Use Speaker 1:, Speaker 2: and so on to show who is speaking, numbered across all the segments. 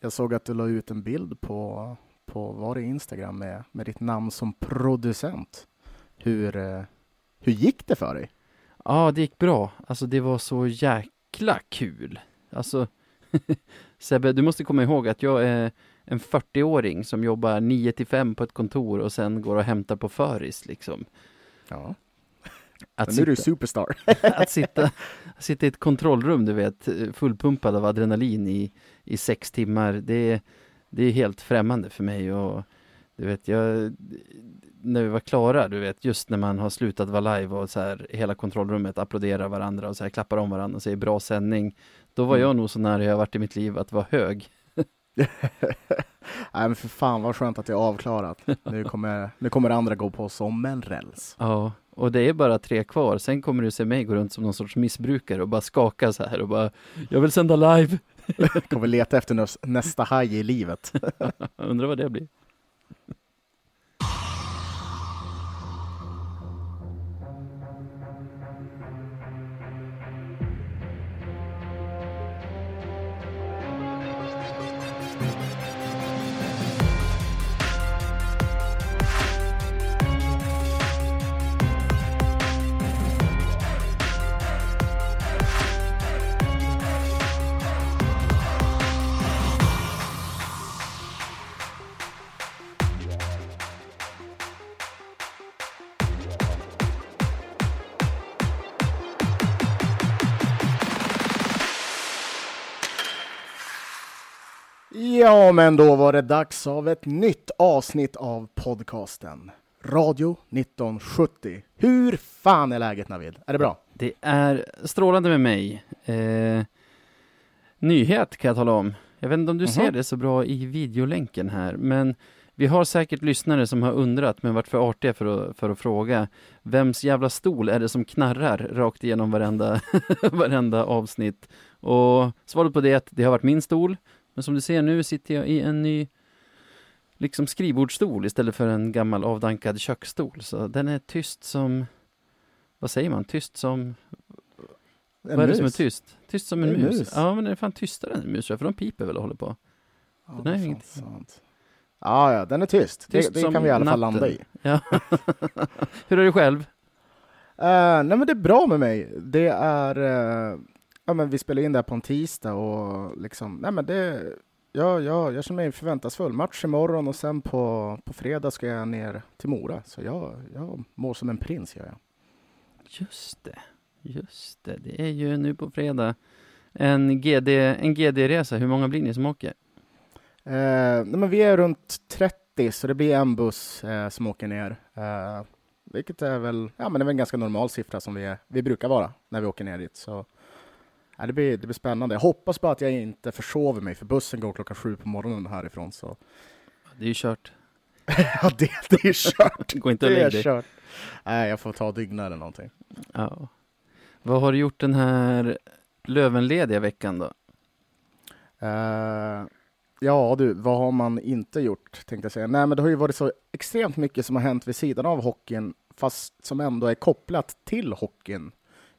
Speaker 1: jag såg att du la ut en bild på, på var det Instagram med, med ditt namn som producent. Hur, eh, hur gick det för dig?
Speaker 2: Ja, det gick bra. Alltså det var så jäkla kul. Alltså, Sebbe, du måste komma ihåg att jag är en 40-åring som jobbar 9 till 5 på ett kontor och sen går och hämtar på föris liksom.
Speaker 1: Ja.
Speaker 2: Att
Speaker 1: Men nu är du superstar.
Speaker 2: att sitta, sitta i ett kontrollrum, du vet, fullpumpad av adrenalin i, i sex timmar, det, det är helt främmande för mig och du vet, jag, när vi var klara, du vet, just när man har slutat vara live och så här, hela kontrollrummet applåderar varandra och så här, klappar om varandra och säger bra sändning. Då var
Speaker 1: Mm.
Speaker 2: jag nog så nära jag har varit i mitt liv att vara hög.
Speaker 1: Nej men för fan vad skönt att det är avklarat. Nu kommer, nu kommer andra gå på som en räls.
Speaker 2: Ja, och det är bara tre kvar. Sen kommer du se mig gå runt som någon sorts missbrukare och bara skaka så här och bara Jag vill sända live!
Speaker 1: Kommer leta efter näs- nästa haj i livet.
Speaker 2: Undrar vad det blir.
Speaker 1: Ja, men då var det dags av ett nytt avsnitt av podcasten. Radio 1970. Hur fan är läget Navid? Är det bra?
Speaker 2: Det är strålande med mig. Eh, nyhet kan jag tala om. Jag vet inte om du
Speaker 1: Mhm.
Speaker 2: ser det så bra i videolänken här, men vi har säkert lyssnare som har undrat, men varit för artiga för att, för att fråga. Vems jävla stol är det som knarrar rakt igenom varenda, varenda avsnitt? Och svaret på det är att det har varit min stol, men som du ser nu sitter jag i en ny liksom skrivbordsstol istället för en gammal avdankad köksstol. Så den är tyst som, vad säger man, tyst som
Speaker 1: En
Speaker 2: vad är det som är
Speaker 1: mus?
Speaker 2: tyst? Tyst som en
Speaker 1: en
Speaker 2: mus.
Speaker 1: mus.
Speaker 2: Ja, men det är fan tystare än en mus, för de piper väl och håller på.
Speaker 1: Ja,
Speaker 2: Den är
Speaker 1: fan
Speaker 2: inget-
Speaker 1: sant. Ja, ja, den är tyst.
Speaker 2: Tyst
Speaker 1: det det kan vi i alla fall
Speaker 2: natten.
Speaker 1: landa i.
Speaker 2: Ja. Hur är det själv?
Speaker 1: Uh, nej men det är bra med mig. Det är, eh, ja men vi spelar in det här på en tisdag och liksom, nej men det, ja, ja, jag känner mig förväntansfull. Match imorgon och sen på, på fredag ska jag ner till Mora. Så jag, jag mår som en prins gör jag.
Speaker 2: Just det, just det. Det är ju nu på fredag en GD, en GD-resa. Hur många blir ni som åker?
Speaker 1: Eh, nej men vi är runt 30 så det blir en buss eh, som åker ner. Eh, vilket är väl, ja men det är väl en ganska normal siffra som vi, vi brukar vara när vi åker ner dit. Så ja, det, blir, det blir spännande. Jag hoppas bara att jag inte försover mig för bussen går klockan sju på morgonen härifrån. Så
Speaker 2: Det är ju kört.
Speaker 1: ja, det, det är kört.
Speaker 2: Gå inte
Speaker 1: Det är
Speaker 2: dig.
Speaker 1: kört. Nej, jag får ta dygna eller någonting.
Speaker 2: Ja. Vad har du gjort den här Lövenlediga veckan då?
Speaker 1: Eh, ja du, vad har man inte gjort tänkte jag säga. Nej men det har ju varit så extremt mycket som har hänt vid sidan av hockeyn fast som ändå är kopplat till hockeyn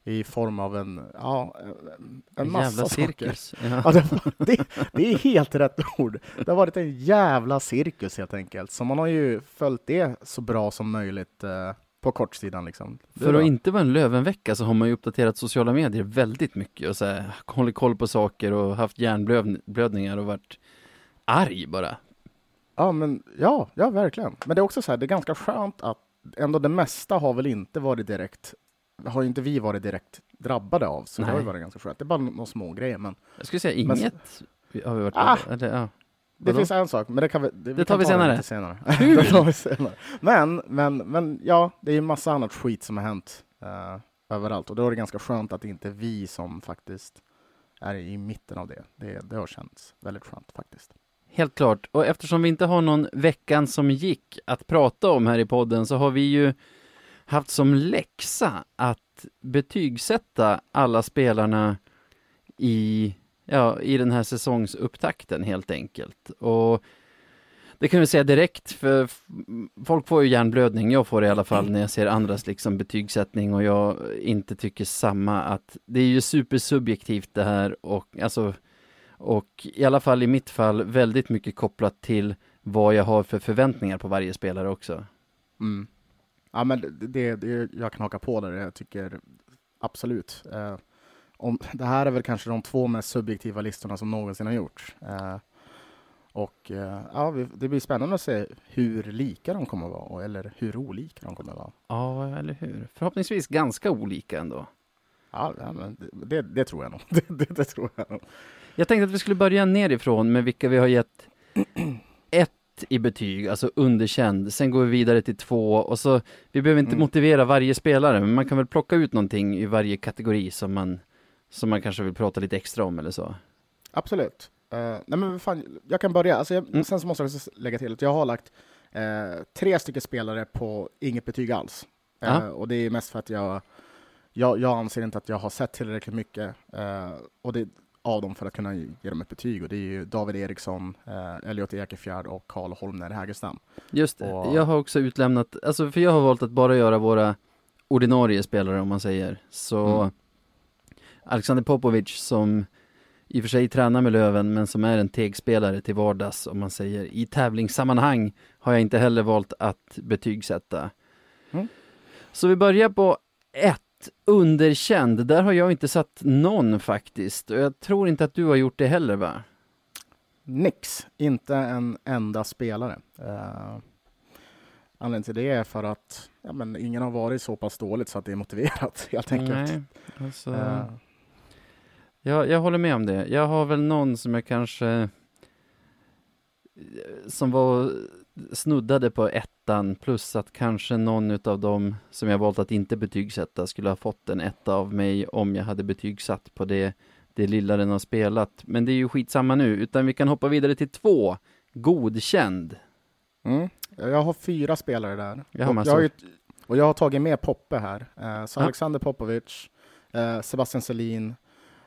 Speaker 1: i form av en, ja, en, en massa
Speaker 2: jävla cirkus. Ja.
Speaker 1: Ja, det, det, det är helt rätt ord. Det har varit en jävla cirkus helt enkelt. Så man har ju följt det så bra som möjligt eh, på kortsidan liksom.
Speaker 2: För att inte vara en Lövenvecka så har man ju uppdaterat sociala medier väldigt mycket och så här, hållit koll på saker och haft hjärnblödningar och varit arg bara.
Speaker 1: Ja, men ja, ja, verkligen. Men det är också så här, det är ganska skönt att ändå det mesta har väl inte varit direkt, har ju inte vi varit direkt drabbade av, så det har ju
Speaker 2: Nej.
Speaker 1: varit ganska skönt. Det är bara några små grejer, men
Speaker 2: Jag skulle säga
Speaker 1: Men-
Speaker 2: inget har vi varit
Speaker 1: Ah!
Speaker 2: eller, ja.
Speaker 1: det
Speaker 2: Vadå?
Speaker 1: finns en sak, men det kan vi, det, vi
Speaker 2: tar vi senare.
Speaker 1: lite senare. Det tar vi senare. Men, men, men ja, det är ju massa annat skit som har hänt eh, överallt och då är det ganska skönt att det inte är vi som faktiskt är i mitten av det. Det, det har känts väldigt skönt faktiskt.
Speaker 2: Helt klart. Och eftersom vi inte har någon veckan som gick att prata om här i podden så har vi ju haft som läxa att betygsätta alla spelarna i, ja, i den här säsongsupptakten helt enkelt. Och det kan vi säga direkt, för folk får ju hjärnblödning, jag får det i alla fall när jag ser andras liksom betygssättning och jag inte tycker samma att det är ju supersubjektivt det här och alltså Och i alla fall i mitt fall väldigt mycket kopplat till vad jag har för förväntningar på varje spelare också.
Speaker 1: Mm. Ja, men det, det, jag kan haka på där, jag tycker absolut. Eh, om, det här är väl kanske de två mest subjektiva listorna som någonsin har gjorts. Eh, och eh, ja, det blir spännande att se hur lika de kommer att vara, eller hur olika de kommer att vara.
Speaker 2: Ja, eller hur. Förhoppningsvis ganska olika ändå.
Speaker 1: Ja, men det, det tror jag nog. Det, det, tror jag nog.
Speaker 2: Jag tänkte att vi skulle börja nerifrån med vilka vi har gett ett i betyg, alltså underkänd. Sen går vi vidare till två och så, vi behöver inte mm. motivera varje spelare, men man kan väl plocka ut någonting i varje kategori som man, som man kanske vill prata lite extra om eller så.
Speaker 1: Absolut. Uh, nej men fan, jag kan börja. Alltså jag, mm. Sen så måste jag lägga till att jag har lagt uh, tre stycken spelare på inget betyg alls. Uh, och det är mest för att jag, jag, jag anser inte att jag har sett tillräckligt mycket och det, av dem för att kunna ge dem ett betyg. Och det är ju David Eriksson, Elliot Ekefjärd och Karl Holmner Hägerstam.
Speaker 2: Just det. Och... Jag har också utlämnat, alltså för jag har valt att bara göra våra ordinarie spelare om man säger. Så mm. Alexander Popovic som i och för sig tränar med Löven, men som är en tegspelare till vardags, om man säger. I tävlingssammanhang har jag inte heller valt att betygsätta. Mm. Så vi börjar på ett. Underkänd, där har jag inte satt någon faktiskt. Och jag tror inte att du har gjort det heller va?
Speaker 1: Nix, inte en enda spelare. Uh, anledningen till det är för att ja, men ingen har varit så pass dåligt så att det är motiverat helt enkelt. Nej, alltså... uh,
Speaker 2: jag, jag håller med om det. Jag har väl någon som jag kanske som var snuddade på ettan plus att kanske någon av dem som jag valt att inte betygsätta skulle ha fått en etta av mig om jag hade betygsatt på det, det lilla den har spelat. Men det är ju skitsamma nu, utan vi kan hoppa vidare till två. Godkänd.
Speaker 1: Mm. Jag har fyra spelare där. Jag har och, jag har ju, och jag har tagit med Poppe här. Eh, så Alexander Popovic, eh, Sebastian Selin,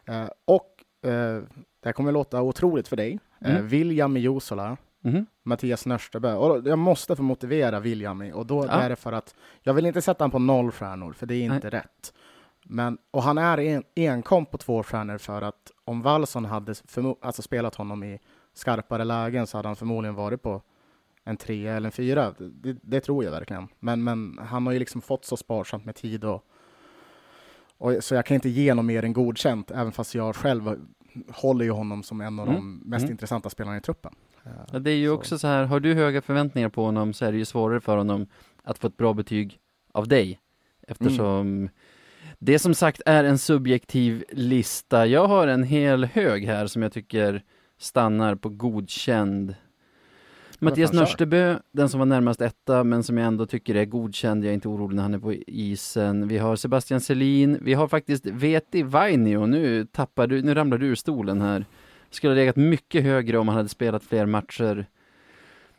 Speaker 1: Eh, och det här kommer låta otroligt för dig. Mm. William Jusola, mm. Mattias Nörstebö. Och jag måste få motivera William och då ja. är det för att jag vill inte sätta honom på noll stjärnor, för det är inte Nej. rätt. Men, och han är en, enkom på två stjärnor för att om Wallson hade alltså spelat honom i skarpare lägen så hade han förmodligen varit på en tre eller en fyra. Det, det, tror jag verkligen. Men, men han har ju liksom fått så sparsamt med tid och och, så jag kan inte ge något mer än godkänt, även fast jag själv håller ju honom som en av mm. de mest mm. intressanta spelarna i truppen.
Speaker 2: Ja, det är ju så. också så här, har du höga förväntningar på honom så är det ju svårare för honom att få ett bra betyg av dig. Eftersom mm. det som sagt är en subjektiv lista. Jag har en hel hög här som jag tycker stannar på godkänd Mattias Nörstebö, den som var närmast etta, men som jag ändå tycker är godkänd. Jag är inte orolig när han är på isen. Vi har Sebastian Selin. Vi har faktiskt Veti Vainio. Nu tappar du, nu ramlar du ur stolen här. Skulle ha legat mycket högre om han hade spelat fler matcher.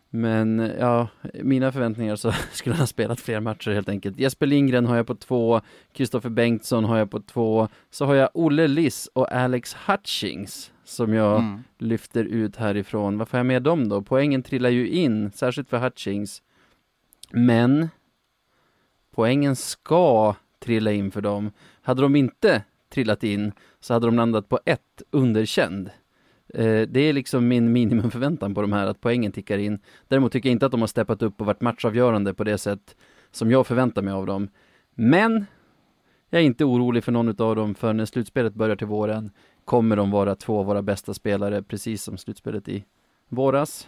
Speaker 2: Men ja, mina förväntningar så skulle han ha spelat fler matcher helt enkelt. Jesper Lindgren har jag på två, Kristoffer Bengtsson har jag på två, så har jag Olle Liss och Alex Hutchings som jag mm. lyfter ut härifrån. Varför har jag med dem då? Poängen trillar ju in, särskilt för Hutchings. Men poängen ska trilla in för dem. Hade de inte trillat in så hade de landat på ett underkänd. Eh, det är liksom min minimumförväntan på de här, att poängen tickar in. Däremot tycker jag inte att de har steppat upp och varit matchavgörande på det sätt som jag förväntar mig av dem. Men jag är inte orolig för någon av dem, för när slutspelet börjar till våren kommer de vara två av våra bästa spelare, precis som slutspelet i våras.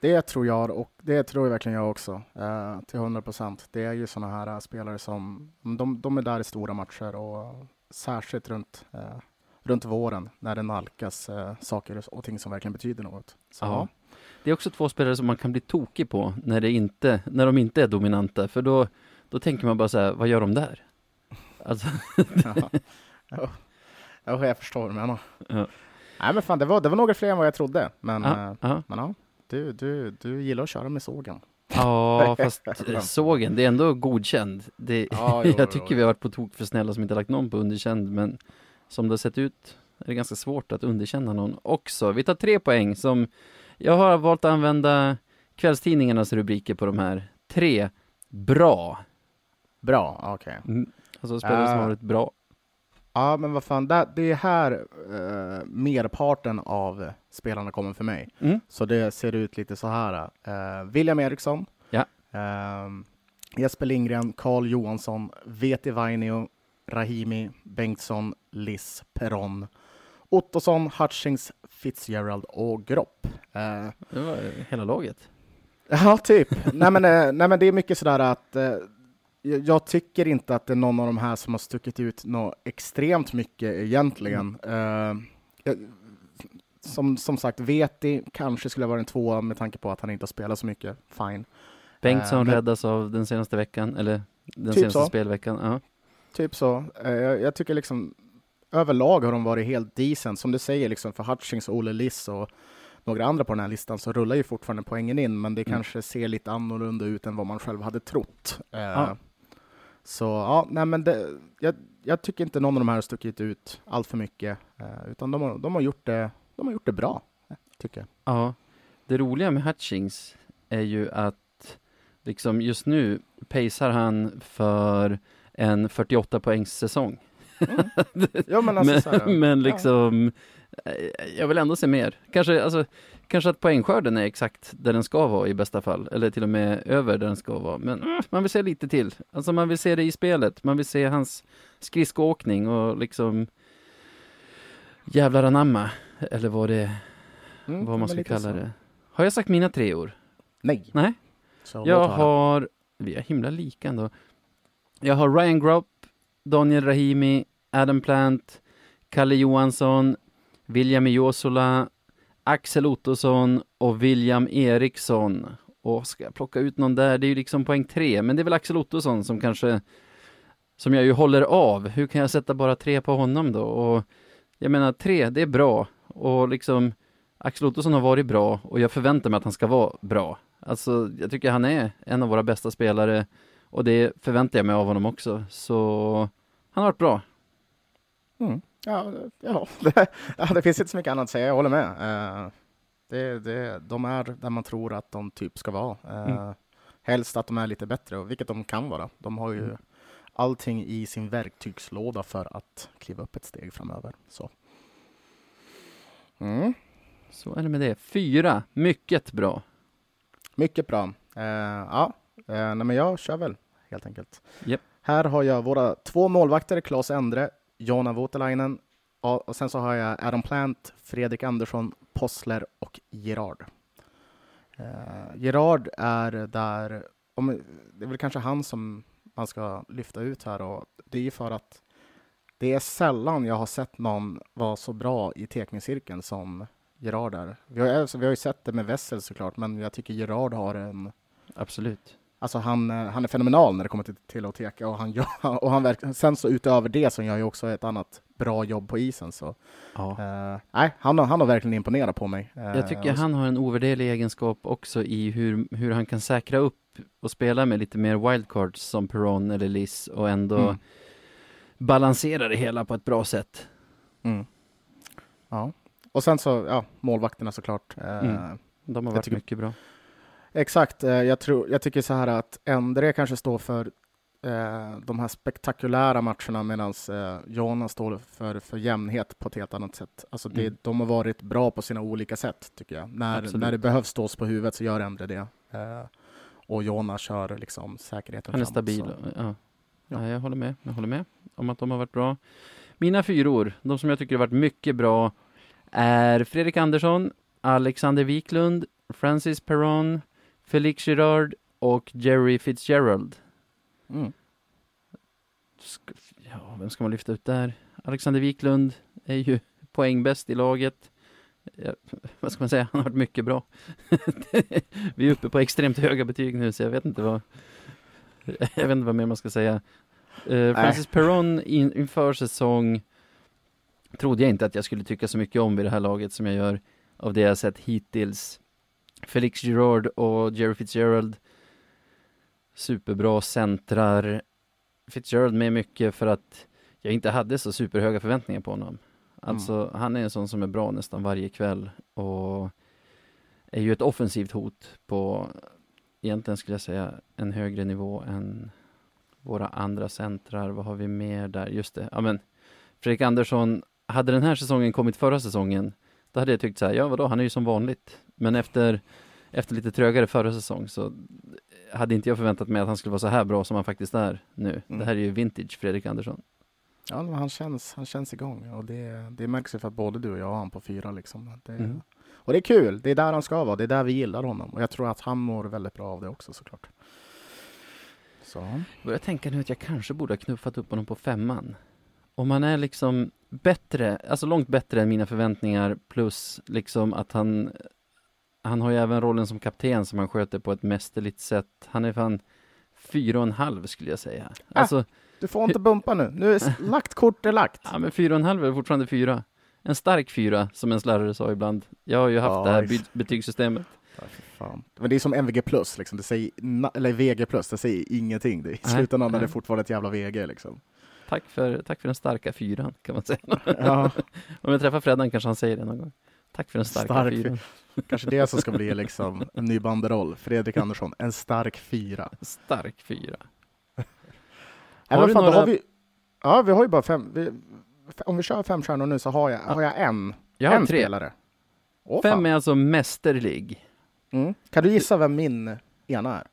Speaker 1: Det tror jag och det tror jag verkligen jag också, eh, till 100 procent. Det är ju sådana här eh, spelare som, de, de, är där i stora matcher och särskilt runt, eh, runt våren när det nalkas uh, saker och ting som verkligen betyder något. Så, ja.
Speaker 2: Det är också två spelare som man kan bli tokig på när, det inte, när de inte är dominanta, för då, då tänker man bara så här, vad gör de där? Alltså
Speaker 1: ja. Ja, jag förstår vad menar. Ja. Nej men fan, det var, det var några fler än vad jag trodde. Men, ja, äh, men ja, du, du, du gillar att köra med sågen.
Speaker 2: Ja, fast sågen, det är ändå godkänd. Det, ja, jo, jag tycker jo. vi har varit på tok för snälla som inte lagt någon på underkänd, men som det har sett ut är det ganska svårt att underkänna någon också. Vi tar tre poäng som jag har valt att använda kvällstidningarnas rubriker på de här. Tre, bra.
Speaker 1: Bra, okej. Okay.
Speaker 2: Mm. Alltså spelare uh, som har varit bra.
Speaker 1: Ja, men vad fan, det, det är här eh, merparten av spelarna kommer för mig.
Speaker 2: Mm.
Speaker 1: Så det ser ut lite så här. Eh, William Eriksson,
Speaker 2: Ja.
Speaker 1: eh, Jesper Lindgren, Carl Johansson, Veti Vainio, Rahimi, Bengtsson, Liss, Peron, Ottosson, Hutchings, Fitzgerald och Gropp. Eh,
Speaker 2: Det var hela laget.
Speaker 1: Ja, typ. nej, men, eh, nej, men det är mycket sådär att eh, jag tycker inte att det är någon av de här som har stuckit ut något extremt mycket egentligen. Eh, jag- som, som sagt, Veti kanske skulle vara en tvåa med tanke på att han inte har spelat så mycket. Fine.
Speaker 2: Bengtsson
Speaker 1: men-
Speaker 2: räddas av den senaste veckan, eller den
Speaker 1: Typ
Speaker 2: senaste
Speaker 1: så.
Speaker 2: spelveckan. Ja.
Speaker 1: Typ så. Eh, jag, jag tycker liksom överlag har de varit helt decent. Som du säger, liksom för Hutchings och Olle Liss och några andra på den här listan så rullar ju fortfarande poängen in, men det
Speaker 2: Mm.
Speaker 1: kanske ser lite annorlunda ut än vad man själv hade trott.
Speaker 2: Ja.
Speaker 1: Så ja, nej men det, jag, jag tycker inte någon av de här har stuckit ut allt för mycket, eh, utan de har, de, har gjort det, de har gjort det bra, tycker jag.
Speaker 2: Ja, det roliga med Hutchings är ju att liksom just nu pacear han för en 48 poängs säsong.
Speaker 1: Ja, men alltså, så här,
Speaker 2: men liksom, eh, jag vill ändå se mer. Kanske, alltså, kanske att poängskörden är exakt där den ska vara i bästa fall, eller till och med över där den ska vara. Men man vill se lite till. Alltså man vill se det i spelet, man vill se hans skridskoåkning och liksom jävlar anamma, eller vad det
Speaker 1: mm,
Speaker 2: vad man
Speaker 1: men
Speaker 2: ska kalla
Speaker 1: så.
Speaker 2: det. Har jag sagt mina tre år?
Speaker 1: Nej.
Speaker 2: Nej.
Speaker 1: Så
Speaker 2: Jag har, vi är himla lika ändå. Jag har Ryan Gropp, Daniel Rahimi, Adam Plant, Kalle Johansson, William Josola, Axel Ottosson och William Eriksson. Och ska jag plocka ut någon där? Det är ju liksom poäng tre, men det är väl Axel Ottosson som kanske, som jag ju håller av. Hur kan jag sätta bara tre på honom då? Och jag menar tre, det är bra. Och liksom, Axel Ottosson har varit bra och jag förväntar mig att han ska vara bra. Alltså, jag tycker han är en av våra bästa spelare och det förväntar jag mig av honom också. Så han har varit bra.
Speaker 1: Mm. Ja, ja. Det, ja, det finns inte så mycket annat att säga, jag håller med. Eh, det, det, de är där man tror att de typ ska vara. Uh,
Speaker 2: Mm.
Speaker 1: Helst att de är lite bättre, och vilket de kan vara. De har ju
Speaker 2: Mm.
Speaker 1: allting i sin verktygslåda för att kliva upp ett steg framöver. Så. Mm.
Speaker 2: Så är det med det. Fyra, mycket bra.
Speaker 1: Mycket bra. Eh, ja, uh, nej, men jag kör väl helt enkelt.
Speaker 2: Japp.
Speaker 1: Här har jag våra två målvakter, Claes Endre, Jona Voutilainen och sen så har jag Adam Plant, Fredrik Andersson, Possler och Gerard. Uh, Gerard är där, om, det är väl kanske han som man ska lyfta ut här och det är för att det är sällan jag har sett någon vara så bra i tekningscirkeln som Gerard är. Vi har, alltså, vi har ju sett det med Wessel såklart, men jag tycker Gerard har en
Speaker 2: Absolut.
Speaker 1: Alltså han, eh, han är fenomenal när det kommer till, till att teka och han gör, och han verkar, sen så utöver det så gör ju också ett annat bra jobb på isen så
Speaker 2: Ja.
Speaker 1: eh, nej, han, har, han har verkligen imponerat på mig. Eh,
Speaker 2: Jag tycker
Speaker 1: och så-
Speaker 2: han har en ovärderlig egenskap också i hur, hur han kan säkra upp och spela med lite mer wildcards som Peron eller Liss och ändå
Speaker 1: Mm.
Speaker 2: balansera det hela på ett bra sätt.
Speaker 1: Mm. Ja, och sen så, ja, målvakterna såklart. Eh,
Speaker 2: Mm. De har varit
Speaker 1: tycker-
Speaker 2: mycket bra.
Speaker 1: Exakt, eh, jag, tror, jag tycker så här att Endre kanske står för eh, de här spektakulära matcherna medan eh, Jonas står för, för jämnhet på ett helt annat sätt. Alltså det,
Speaker 2: Mm.
Speaker 1: De har varit bra på sina olika sätt tycker jag. När,
Speaker 2: Absolut.
Speaker 1: när det behövs stås på huvudet så gör Endre det. Eh, och Jonas kör liksom säkerheten
Speaker 2: Han är
Speaker 1: framåt,
Speaker 2: stabil. Ja.
Speaker 1: Ja.
Speaker 2: jag håller med. Jag håller med om att de har varit bra. Mina fyror, de som jag tycker har varit mycket bra, är Fredrik Andersson, Alexander Wiklund, Francis Perron, Felix Girard och Jerry Fitzgerald.
Speaker 1: Mm.
Speaker 2: Ja, vem ska man lyfta ut där? Alexander Wiklund är ju poängbäst i laget. Ja, vad ska man säga? Han har varit mycket bra. Vi är uppe på extremt höga betyg nu, så jag vet inte vad jag vet inte vad mer man ska säga. Eh, Francis Perron in, inför säsong trodde jag inte att jag skulle tycka så mycket om vid det här laget som jag gör av det jag sett hittills. Felix Girard och Jerry Fitzgerald superbra centrar. Fitzgerald med mycket för att jag inte hade så superhöga förväntningar på honom. Alltså han är en sån som är bra nästan varje kväll och är ju ett offensivt hot på egentligen skulle jag säga en högre nivå än våra andra centrar. Vad har vi mer där? Just det, ja men Fredrik Andersson, hade den här säsongen kommit förra säsongen, då hade jag tyckt så här, ja vadå, han är ju som vanligt. Men efter, efter lite trögare förra säsong så hade inte jag förväntat mig att han skulle vara så här bra som han faktiskt är nu.
Speaker 1: Mm.
Speaker 2: Det här är ju vintage Fredrik Andersson.
Speaker 1: Ja, men han känns, han känns igång och det, det märks ju för att både du och jag har han på fyra liksom. Det,
Speaker 2: Mm.
Speaker 1: Och det är kul, det är där han ska vara, det är där vi gillar honom. Och jag tror att han mår väldigt bra av det också såklart. Så.
Speaker 2: Jag tänker nu att jag kanske borde ha knuffat upp honom på femman. Om han är liksom bättre, alltså långt bättre än mina förväntningar plus liksom att han Han har ju även rollen som kapten som han sköter på ett mästerligt sätt. Han är fan fyra och en halv skulle jag säga.
Speaker 1: Ah.
Speaker 2: Alltså,
Speaker 1: Du får inte bumpa nu. Nu är lagt kort är lagt.
Speaker 2: ja men fyra och en halv är fortfarande fyra. En stark fyra, som en lärare sa ibland. Jag har ju haft
Speaker 1: Ja,
Speaker 2: det här by- betygssystemet.
Speaker 1: Ja. Men det är som MVG plus, liksom. det säger, eller VG plus, det säger ingenting. Det, I
Speaker 2: Nej,
Speaker 1: slutändan är det fortfarande ett jävla VG liksom.
Speaker 2: Tack för, tack för den starka fyran, kan man säga.
Speaker 1: Ja,
Speaker 2: Om jag träffar Freddan kanske han säger det någon gång. Tack för den starka
Speaker 1: Stark
Speaker 2: fyran.
Speaker 1: kanske det som ska bli liksom en ny banderoll. Fredrik Andersson, en stark fyra.
Speaker 2: Stark fyra. Har du
Speaker 1: fan, då
Speaker 2: några-
Speaker 1: har vi, ja, vi har ju bara fem. Vi, om vi kör fem stjärnor nu så har jag, har jag en,
Speaker 2: Jag har
Speaker 1: en
Speaker 2: tre.
Speaker 1: spelare. Åh,
Speaker 2: Fem
Speaker 1: fan.
Speaker 2: är alltså mästerlig.
Speaker 1: Mm. Kan du gissa vem min ena är?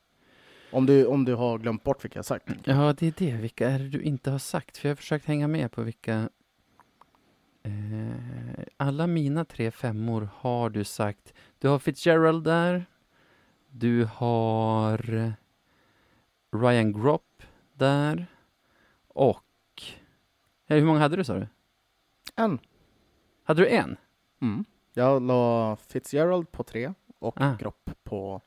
Speaker 1: Om du, om du har glömt bort vilka jag sagt.
Speaker 2: Ja, det är det. Vilka är det du inte har sagt? För jag har försökt hänga med på vilka... Eh, alla mina tre femmor har du sagt. Du har Fitzgerald där. Du har Ryan Gropp där. Och... Hur många hade du sa du?
Speaker 1: En.
Speaker 2: Hade du en?
Speaker 1: Mm. Jag la Fitzgerald på tre och
Speaker 2: Ah.
Speaker 1: Gropp på...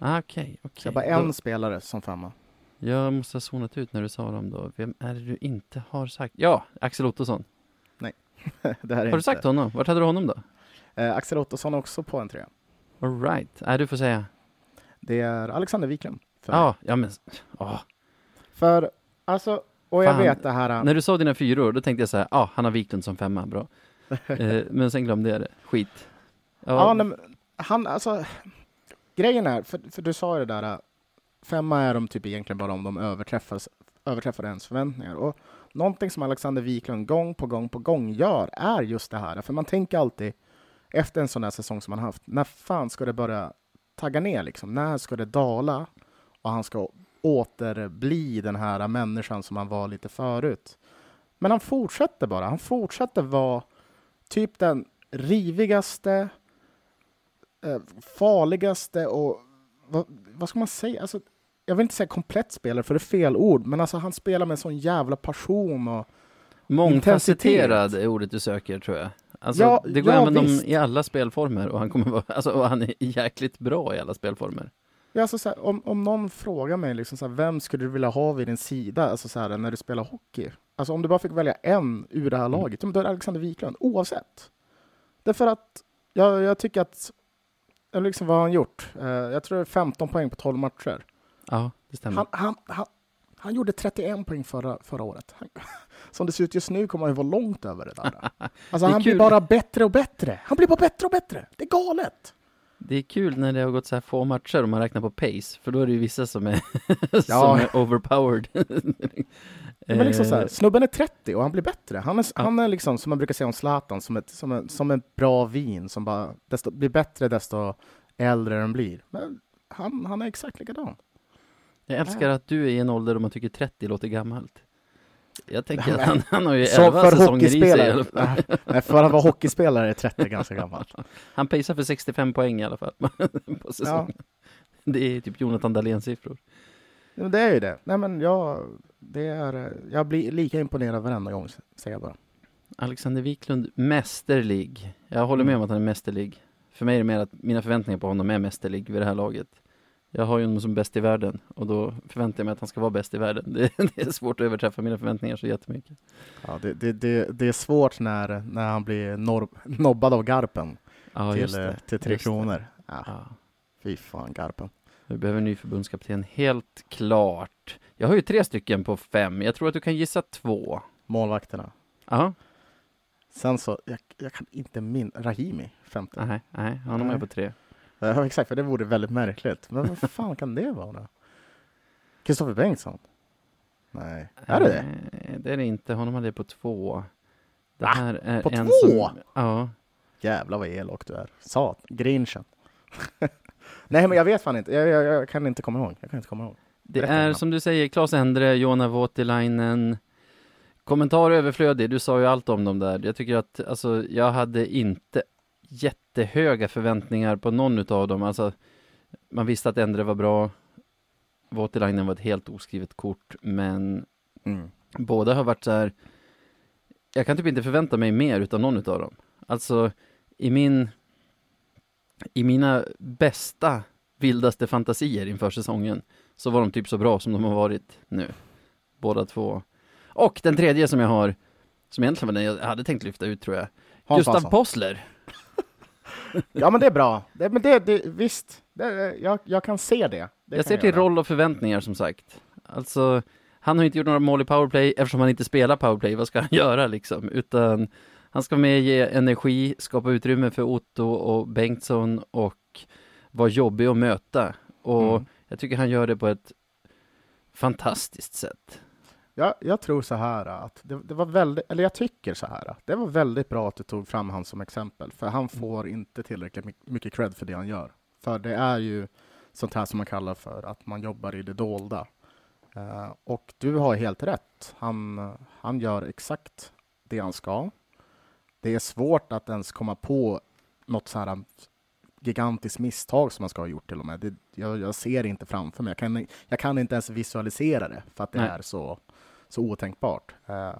Speaker 2: Ah, Okej, okej.
Speaker 1: Så jag bara en
Speaker 2: Då-
Speaker 1: spelare som femma.
Speaker 2: Jag måste ha zonat ut när du sa dem då. Vem är det du inte har sagt? Ja, Axel Ottosson.
Speaker 1: det här är
Speaker 2: Har du
Speaker 1: inte.
Speaker 2: sagt honom? Vart hade du honom då?
Speaker 1: Eh, Axel Ottosson är också på en trea.
Speaker 2: All right. Äh, du får säga.
Speaker 1: Det är Alexander Wiklund. för mig.
Speaker 2: Ja, ja men... ja.
Speaker 1: För, alltså, och jag
Speaker 2: Fan.
Speaker 1: vet det här...
Speaker 2: När du sa dina fyror, då tänkte jag så här, ja, ah, han har Wiklund som femma, bra. eh, men sen glömde jag det. Skit. Ja,
Speaker 1: Ja, nej, men han, alltså, grejen är, för, för du sa ju det där, äh, femma är de typ egentligen bara om de överträffar, överträffar ens förväntningar. Och någonting som Alexander Wiklund gång på gång på gång gör är just det här, för man tänker alltid efter en sån här säsong som han haft, när fan ska det börja tagga ner liksom? När ska det dala? Och han ska återbli den här människan som han var lite förut. Men han fortsätter bara, han fortsätter vara typ den rivigaste, eh, farligaste och vad, vad ska man säga? Alltså, jag vill inte säga komplett spelare för det är fel ord, men alltså han spelar med sån jävla passion och
Speaker 2: Mångfacetterad
Speaker 1: intensitet.
Speaker 2: är ordet du söker, tror jag. Alltså,
Speaker 1: Ja,
Speaker 2: det går
Speaker 1: ja,
Speaker 2: att använda i alla spelformer och han kommer vara, alltså, och han är jäkligt bra i alla spelformer.
Speaker 1: Ja, alltså, så här, om, om någon frågar mig liksom, så här, vem skulle du vilja ha vid din sida alltså, så här, när du spelar hockey? Alltså om du bara fick välja en ur det här
Speaker 2: Mm.
Speaker 1: laget, då är det Alexander Wiklund, oavsett. Därför att jag, jag tycker att, liksom, vad har han gjort? Eh, jag tror det är 15 poäng på 12 matcher.
Speaker 2: Ja, det stämmer.
Speaker 1: Han, han, han, han gjorde 31 poäng förra, förra året. Som det ser ut just nu kommer han ju vara långt över det där. Alltså
Speaker 2: är
Speaker 1: han blir
Speaker 2: kul.
Speaker 1: bara bättre och bättre. Han blir bara bättre och bättre. Det är galet.
Speaker 2: Det är kul när det har gått så här få matcher om man räknar på pace, för då är det ju vissa som är, som
Speaker 1: Ja.
Speaker 2: är overpowered.
Speaker 1: Men liksom så här,
Speaker 2: Eh,
Speaker 1: snubben är 30 och han blir bättre. Han är,
Speaker 2: Ja.
Speaker 1: han är liksom, som man brukar säga om Zlatan, som ett, som, en, som ett bra vin som bara desto, blir bättre desto äldre den blir. Men han, han är exakt likadan.
Speaker 2: Jag älskar att du är i en ålder då man tycker 30 låter gammalt. Jag tänker att han, han har ju
Speaker 1: Så
Speaker 2: 11
Speaker 1: för
Speaker 2: säsonger i sig i alla fall.
Speaker 1: nej, för att vara hockeyspelare är 30 ganska gammalt.
Speaker 2: Han pacear för 65 poäng i alla fall på säsongen. Det är typ Jonathan Dahléns siffror.
Speaker 1: Ja, det är ju det. Nej, men jag, det är, jag blir lika imponerad varenda gång, säger jag bara.
Speaker 2: Alexander Wiklund, mästerlig. Jag håller med om att han är mästerlig. För mig är det mer att mina förväntningar på honom är mästerlig vid det här laget. Jag har ju honom som bäst i världen och då förväntar jag mig att han ska vara bäst i världen. Det, det är svårt att överträffa mina förväntningar så jättemycket.
Speaker 1: Ja, det, det, det, det är svårt när, när han blir norr, nobbad av Garpen
Speaker 2: Ja,
Speaker 1: till, eh, till Tre
Speaker 2: just.
Speaker 1: Kronor. Ja,
Speaker 2: Ja.
Speaker 1: fy fan, Garpen.
Speaker 2: Vi behöver en ny förbundskapten, helt klart. Jag har ju tre stycken på fem. Jag tror att du kan gissa två.
Speaker 1: Målvakterna.
Speaker 2: Ja,
Speaker 1: Sen så, jag, jag kan inte min Rahimi, femte.
Speaker 2: nej, nej, han är med på tre.
Speaker 1: Ja, exakt, för det vore väldigt märkligt. Men vad fan kan det vara? Kristoffer Bengtsson? Nej. Är det det?
Speaker 2: Nej, det är det inte. Honom hade jag på två. Det
Speaker 1: Va?
Speaker 2: här är
Speaker 1: På
Speaker 2: en
Speaker 1: två?
Speaker 2: Som, ja.
Speaker 1: Jävlar vad elak du är. Sat, grinchen. Nej men jag vet fan inte, jag, jag, jag kan inte komma ihåg. Jag kan inte komma ihåg.
Speaker 2: Det
Speaker 1: Berätta
Speaker 2: är som du säger, Klas Endre, Jona Voutilainen. Kommentar överflödig, du sa ju allt om dem där. Jag tycker att, alltså, jag hade inte jättehöga förväntningar på någon utav dem. Alltså, man visste att Endre var bra. Voutilainen var ett helt oskrivet kort, men
Speaker 1: Mm.
Speaker 2: båda har varit så här. Jag kan typ inte förvänta mig mer utav någon utav dem. Alltså, i min i mina bästa, vildaste fantasier inför säsongen så var de typ så bra som de har varit nu. Båda två. Och den tredje som jag har, som egentligen var den jag hade tänkt lyfta ut tror jag.
Speaker 1: Hans
Speaker 2: Gustav
Speaker 1: Hansson.
Speaker 2: Possler.
Speaker 1: Ja men det är bra. Det, men det, det visst, det, jag, jag kan se det. det
Speaker 2: jag ser till
Speaker 1: göra.
Speaker 2: roll och förväntningar som sagt. Alltså, han har inte gjort några mål i powerplay eftersom han inte spelar powerplay. Vad ska han göra liksom? Utan han ska med ge energi, skapa utrymme för Otto och Bengtsson och vara jobbig att möta. Och
Speaker 1: Mm.
Speaker 2: jag tycker han gör det på ett fantastiskt sätt.
Speaker 1: Jag, jag tror så här att det, det var väldigt, eller jag tycker så här. Det var väldigt bra att du tog fram han som exempel, för han får inte tillräckligt my- mycket cred för det han gör. För det är ju sånt här som man kallar för att man jobbar i det dolda. Eh, och du har helt rätt. Han, han gör exakt det han ska. Det är svårt att ens komma på något så här gigantiskt misstag som man ska ha gjort till och med. Det, jag, jag ser inte framför mig. Jag kan, jag kan inte ens visualisera det för att det
Speaker 2: Nej.
Speaker 1: är så, så otänkbart. Eh,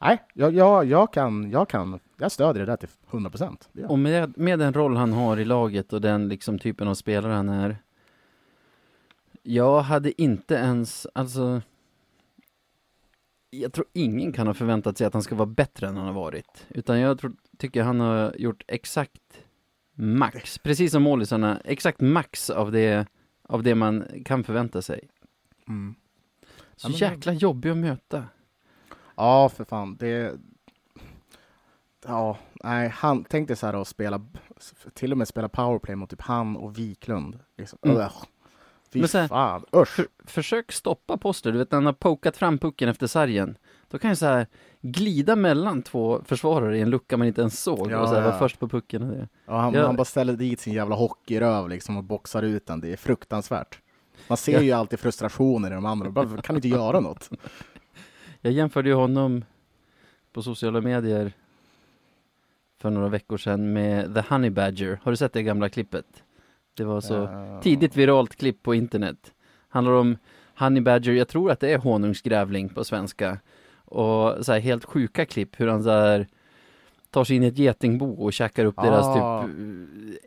Speaker 1: nej, jag, jag, jag, kan, jag kan, jag stödjer det där till 100 procent.
Speaker 2: Och med, med den roll han har i laget och den liksom typen av spelare han är. Jag hade inte ens, alltså. Jag tror ingen kan ha förväntat sig att han ska vara bättre än han har varit. Utan jag tror, tycker han har gjort exakt max, precis som målisarna, exakt max av det, av det man kan förvänta sig.
Speaker 1: Mm.
Speaker 2: Så
Speaker 1: Ja,
Speaker 2: jäkla jobbig att möta.
Speaker 1: Ja, för fan. Det... Ja, nej, han tänkte så här att spela, till och med spela powerplay mot typ han och Wiklund. Liksom.
Speaker 2: Mm.
Speaker 1: Fy
Speaker 2: Men så här-
Speaker 1: fan, usch.
Speaker 2: För, försök stoppa Poster, du vet när han har pokat fram pucken efter sargen. Då kan jag så här glida mellan två försvarare i en lucka man inte ens såg
Speaker 1: Ja,
Speaker 2: och så här
Speaker 1: ja.
Speaker 2: vara först på pucken och det.
Speaker 1: Ja, han,
Speaker 2: Ja.
Speaker 1: han bara ställer dit sin jävla hockeyröv liksom och boxar ut den. Det är fruktansvärt. Man ser ju alltid frustrationen i de andra. Bara, kan inte göra något?
Speaker 2: Jag jämförde ju honom på sociala medier för några veckor sedan med The Honey Badger. Har du sett det gamla klippet? Det var så
Speaker 1: Eh,
Speaker 2: tidigt viralt klipp på internet. Handlar om Honey Badger, jag tror att det är honungsgrävling på svenska. Och så här helt sjuka klipp hur han så här tar sig in i ett getingbo och käkar upp deras
Speaker 1: Ah.
Speaker 2: typ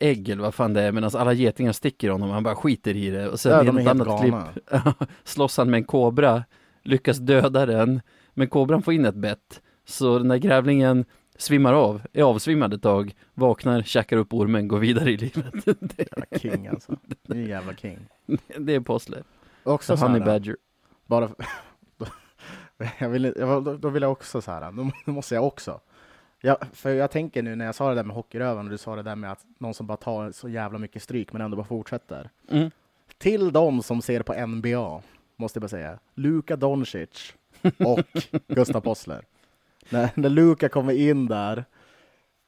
Speaker 2: eh, ägg eller vad fan det är medan alla getingar sticker honom och han bara skiter i det. Och sen
Speaker 1: Ja,
Speaker 2: i
Speaker 1: de är
Speaker 2: ett annat
Speaker 1: galna.
Speaker 2: klipp slåss han med en kobra, lyckas döda den, men kobran får in ett bett. Så den där grävlingen svimmar av, är avsvimmad ett tag, vaknar, käkar upp ormen, går vidare i livet. det,
Speaker 1: Jävla king alltså. Det är jävla king.
Speaker 2: det är Possler.
Speaker 1: Också
Speaker 2: The
Speaker 1: så
Speaker 2: Honey Badger.
Speaker 1: bara jag vill, jag, då- då vill jag också så här, då måste jag också. Ja, för jag tänker nu när jag sa det där med hockeyröven och du sa det där med att någon som bara tar så jävla mycket stryk men ändå bara fortsätter.
Speaker 2: Mm.
Speaker 1: Till de som ser på NBA, måste jag bara säga, Luka Doncic och Gustav Possler. När, när Luka kommer in där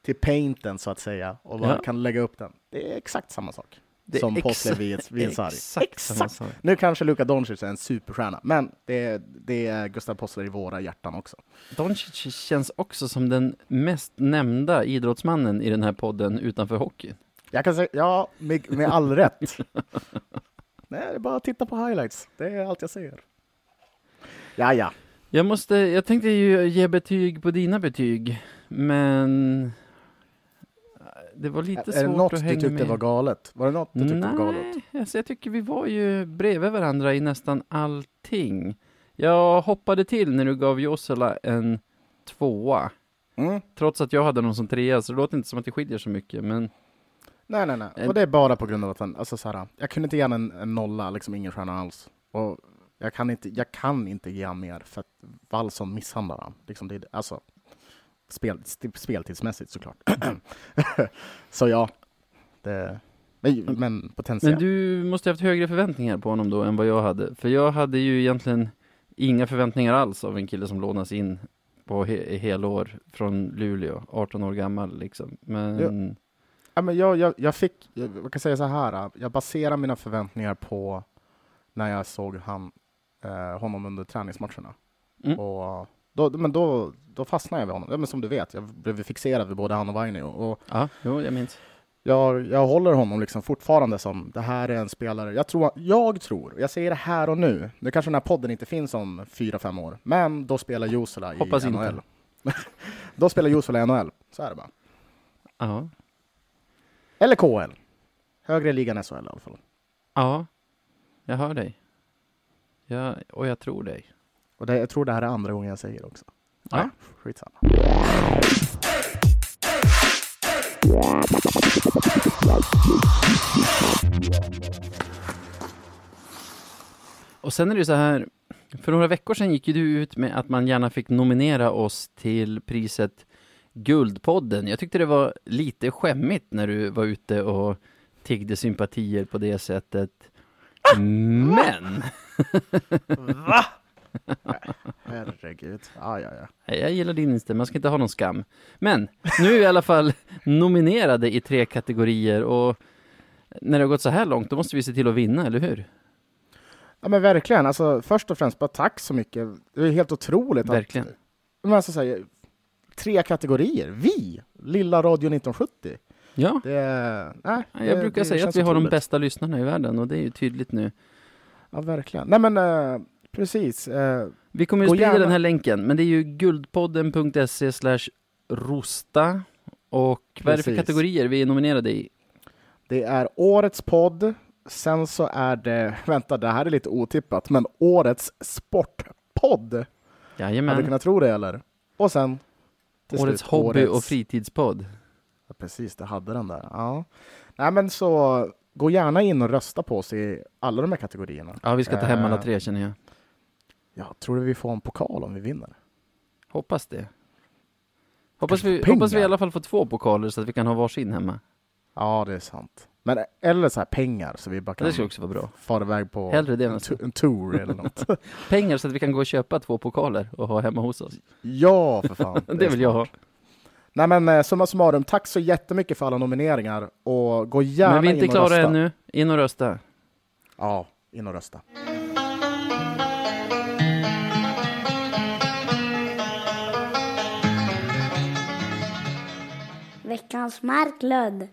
Speaker 1: till painten så att säga och bara
Speaker 2: Ja.
Speaker 1: kan lägga upp den. Det är exakt samma sak
Speaker 2: Det
Speaker 1: som vid en sarg.
Speaker 2: Exakt.
Speaker 1: Nu kanske Luka Doncic är en superstjärna, men det, det är Gustav Possler i våra hjärtan också.
Speaker 2: Doncic känns också som den mest nämnda idrottsmannen i den här podden utanför hockey.
Speaker 1: Jag kan säga, ja, med, med all rätt. Nej, det är bara att titta på highlights. Det är allt jag ser. Ja, ja.
Speaker 2: Jag måste, jag tänkte ju ge betyg på dina betyg, men det var lite
Speaker 1: Är det
Speaker 2: svårt
Speaker 1: något
Speaker 2: att
Speaker 1: du
Speaker 2: hänga
Speaker 1: tyckte
Speaker 2: med.
Speaker 1: var galet? Var det något du tyckte var galet?
Speaker 2: Nej, alltså jag tycker vi var ju bredvid varandra i nästan allting. Jag hoppade till när du gav Jossela en tvåa,
Speaker 1: Mm.
Speaker 2: trots att jag hade någon som trea, så det låter inte som att det skiljer så mycket, men
Speaker 1: Nej, nej, nej. Och det är bara på grund av att han, alltså så här, jag kunde inte ge honom en, en nolla, liksom ingen stjärna alls. Och jag kan inte, jag kan inte ge honom mer för att Wallson misshandlar han. Liksom det, är- alltså, spel, speltidsmässigt såklart. så ja, det, men, men potentiellt.
Speaker 2: Men du måste ha haft högre förväntningar på honom då än vad jag hade. För jag hade ju egentligen inga förväntningar alls av en kille som lånas in på he helår från Luleå, 18 år gammal liksom. Men
Speaker 1: Ja, men jag, jag, jag fick, jag, jag kan säga så här, jag baserar mina förväntningar på när jag såg han, eh, honom under träningsmatcherna.
Speaker 2: Mm.
Speaker 1: Och då, men då, då fastnade jag vid honom. Ja, men som du vet, jag blev fixerad vid både han och Vainio. Och
Speaker 2: ja, jo, jag minns.
Speaker 1: jag, jag håller honom liksom fortfarande som, det här är en spelare, jag tror, jag tror, jag säger det här och nu, nu kanske den här podden inte finns om fyra, fem år, men då spelar Jusula i
Speaker 2: Hoppas.
Speaker 1: NHL. då spelar Jusula i NHL, så är det bara.
Speaker 2: Ja.
Speaker 1: Eller KL. Högre ligan än SHL i alla fall.
Speaker 2: Ja, jag hör dig. Ja, och jag tror dig.
Speaker 1: Och det, jag tror det här är andra gången jag säger det också.
Speaker 2: Ja.
Speaker 1: Nej, skitsamma.
Speaker 2: Och sen är det ju så här, för några veckor sedan gick ju du ut med att man gärna fick nominera oss till priset Guldpodden. Jag tyckte det var lite skämmigt när du var ute och tiggde sympatier på det sättet. Men!
Speaker 1: Va? Herregud. Ja, ja, ja.
Speaker 2: Jag gillar din inställning, man ska inte ha någon skam. Men, nu är vi i alla fall nominerade i tre kategorier och när det har gått så här långt, då måste vi se till att vinna, eller hur?
Speaker 1: Ja men verkligen. Alltså, först och främst bara tack så mycket. Det är helt otroligt
Speaker 2: Verkligen.
Speaker 1: att... Men alltså, säga, tre kategorier. Vi! Lilla Radio 1970.
Speaker 2: Ja,
Speaker 1: Det, nej,
Speaker 2: jag
Speaker 1: det-
Speaker 2: brukar
Speaker 1: det
Speaker 2: säga att vi har de
Speaker 1: otroligt.
Speaker 2: bästa lyssnarna i världen och det är ju tydligt nu.
Speaker 1: Ja, verkligen. Nej men eh, precis. Eh,
Speaker 2: Vi kommer ju sprida
Speaker 1: gärna-
Speaker 2: den här länken, men det är ju guldpodden.se slash rosta. Och vad är det för
Speaker 1: Precis.
Speaker 2: kategorier vi är nominerade i?
Speaker 1: det är årets podd. Sen så är det, vänta det här är lite otippat, men årets sportpodd. Hade du
Speaker 2: Jajamän.
Speaker 1: kunnat tro det eller? Och sen
Speaker 2: Årets
Speaker 1: slut,
Speaker 2: hobby och
Speaker 1: årets-
Speaker 2: fritidspodd.
Speaker 1: Ja, precis, det hade den där. Ja. Nej men så gå gärna in och rösta på oss i alla de här kategorierna.
Speaker 2: Ja, vi ska ta hem alla
Speaker 1: Eh.
Speaker 2: tre känner jag.
Speaker 1: Ja, tror du vi får en pokal om vi vinner?
Speaker 2: Hoppas det. Hoppas vi,
Speaker 1: pengar.
Speaker 2: hoppas vi i alla fall får två pokaler så att vi kan ha varsin hemma.
Speaker 1: Ja, det är sant. Men eller så här pengar så vi bara kan
Speaker 2: Det ska också vara bra.
Speaker 1: fara iväg på
Speaker 2: Hellre det
Speaker 1: en, en tour eller något.
Speaker 2: Pengar så att vi kan gå och köpa två pokaler och ha hemma hos oss.
Speaker 1: ja, för fan.
Speaker 2: Det vill jag ha.
Speaker 1: Nej men eh, summa summarum, tack så jättemycket för alla nomineringar och gå gärna
Speaker 2: Men vi är inte
Speaker 1: in och
Speaker 2: klara
Speaker 1: rösta.
Speaker 2: ännu. In och rösta.
Speaker 1: Ja, in och rösta.
Speaker 3: Veckans Marklund.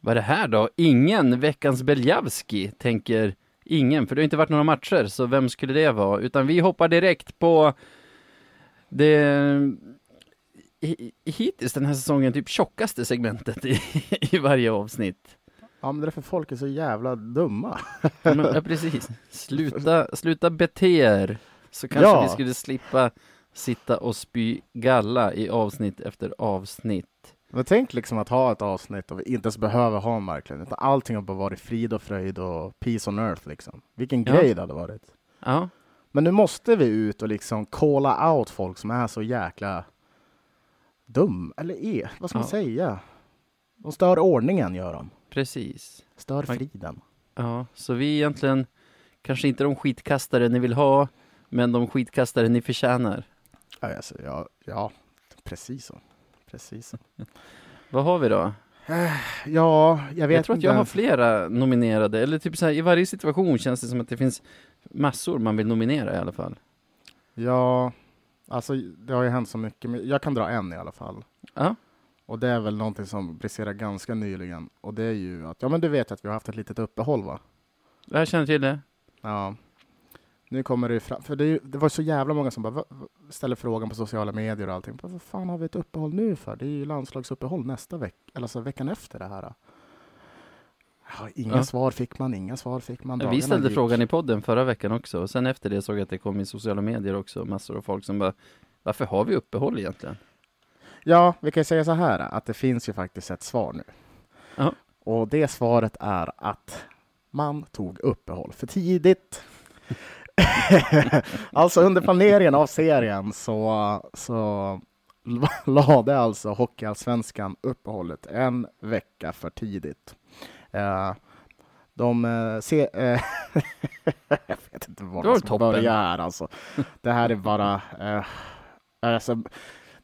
Speaker 2: Vad är det här då? Ingen veckans Beljavski, tänker ingen, för det har inte varit några matcher, så vem skulle det vara? Utan vi hoppar direkt på det hi- hittills den här säsongen typ tjockaste segmentet i, i varje avsnitt.
Speaker 1: Ja, men det är för folk är så jävla dumma.
Speaker 2: Men, ja, precis. Sluta, sluta bete er, så kanske
Speaker 1: Ja.
Speaker 2: vi skulle slippa sitta och spy galla i avsnitt efter avsnitt.
Speaker 1: Men tänk liksom att ha ett avsnitt och vi inte ens behöver ha en marknad, utan allting har bara varit frid och fröjd och peace on earth liksom. Vilken
Speaker 2: Ja.
Speaker 1: grej det hade varit.
Speaker 2: Ja,
Speaker 1: Men nu måste vi ut och liksom calla out folk som är så jäkla dum, eller är, vad ska man
Speaker 2: Ja.
Speaker 1: säga? De stör ordningen, gör de.
Speaker 2: precis.
Speaker 1: Stör
Speaker 2: Man-
Speaker 1: friden.
Speaker 2: Ja, så vi är egentligen kanske inte de skitkastare ni vill ha, men de skitkastare ni förtjänar.
Speaker 1: Ja, alltså, ja, ja, precis så. Precis.
Speaker 2: Vad har vi då?
Speaker 1: Ja, jag vet
Speaker 2: Jag tror att jag har flera nominerade, eller typ så här, i varje situation känns det som att det finns massor man vill nominera i alla fall.
Speaker 1: Ja, alltså det har ju hänt så mycket. Men jag kan dra en i alla fall.
Speaker 2: Ja,
Speaker 1: Och det är väl någonting som briserade ganska nyligen. Och det är ju att, ja men du vet att vi har haft ett litet uppehåll va?
Speaker 2: jag känner till det.
Speaker 1: Ja. Nu kommer det fram, för det, det var så jävla många som bara ställer frågan på sociala medier och allting. Vad fan har vi ett uppehåll nu för? Det är ju landslagsuppehåll nästa vecka, eller alltså veckan efter det här. Ja, inga
Speaker 2: Ja.
Speaker 1: svar fick man, inga svar fick man.
Speaker 2: Vi
Speaker 1: Dagarna
Speaker 2: ställde
Speaker 1: gick.
Speaker 2: frågan i podden förra veckan också, och sen efter det såg jag att det kom i sociala medier också, massor av folk som bara varför har vi uppehåll egentligen?
Speaker 1: Ja, vi kan säga så här att det finns ju faktiskt ett svar nu.
Speaker 2: Ja.
Speaker 1: Och det svaret är att man tog uppehåll för tidigt. alltså under planeringen av serien så, så lade alltså Hockeyallsvenskan uppehållet en vecka för tidigt. Eh, de, eh, se, eh, jag vet inte var man ska börja här alltså. Det här är bara... Eh, alltså,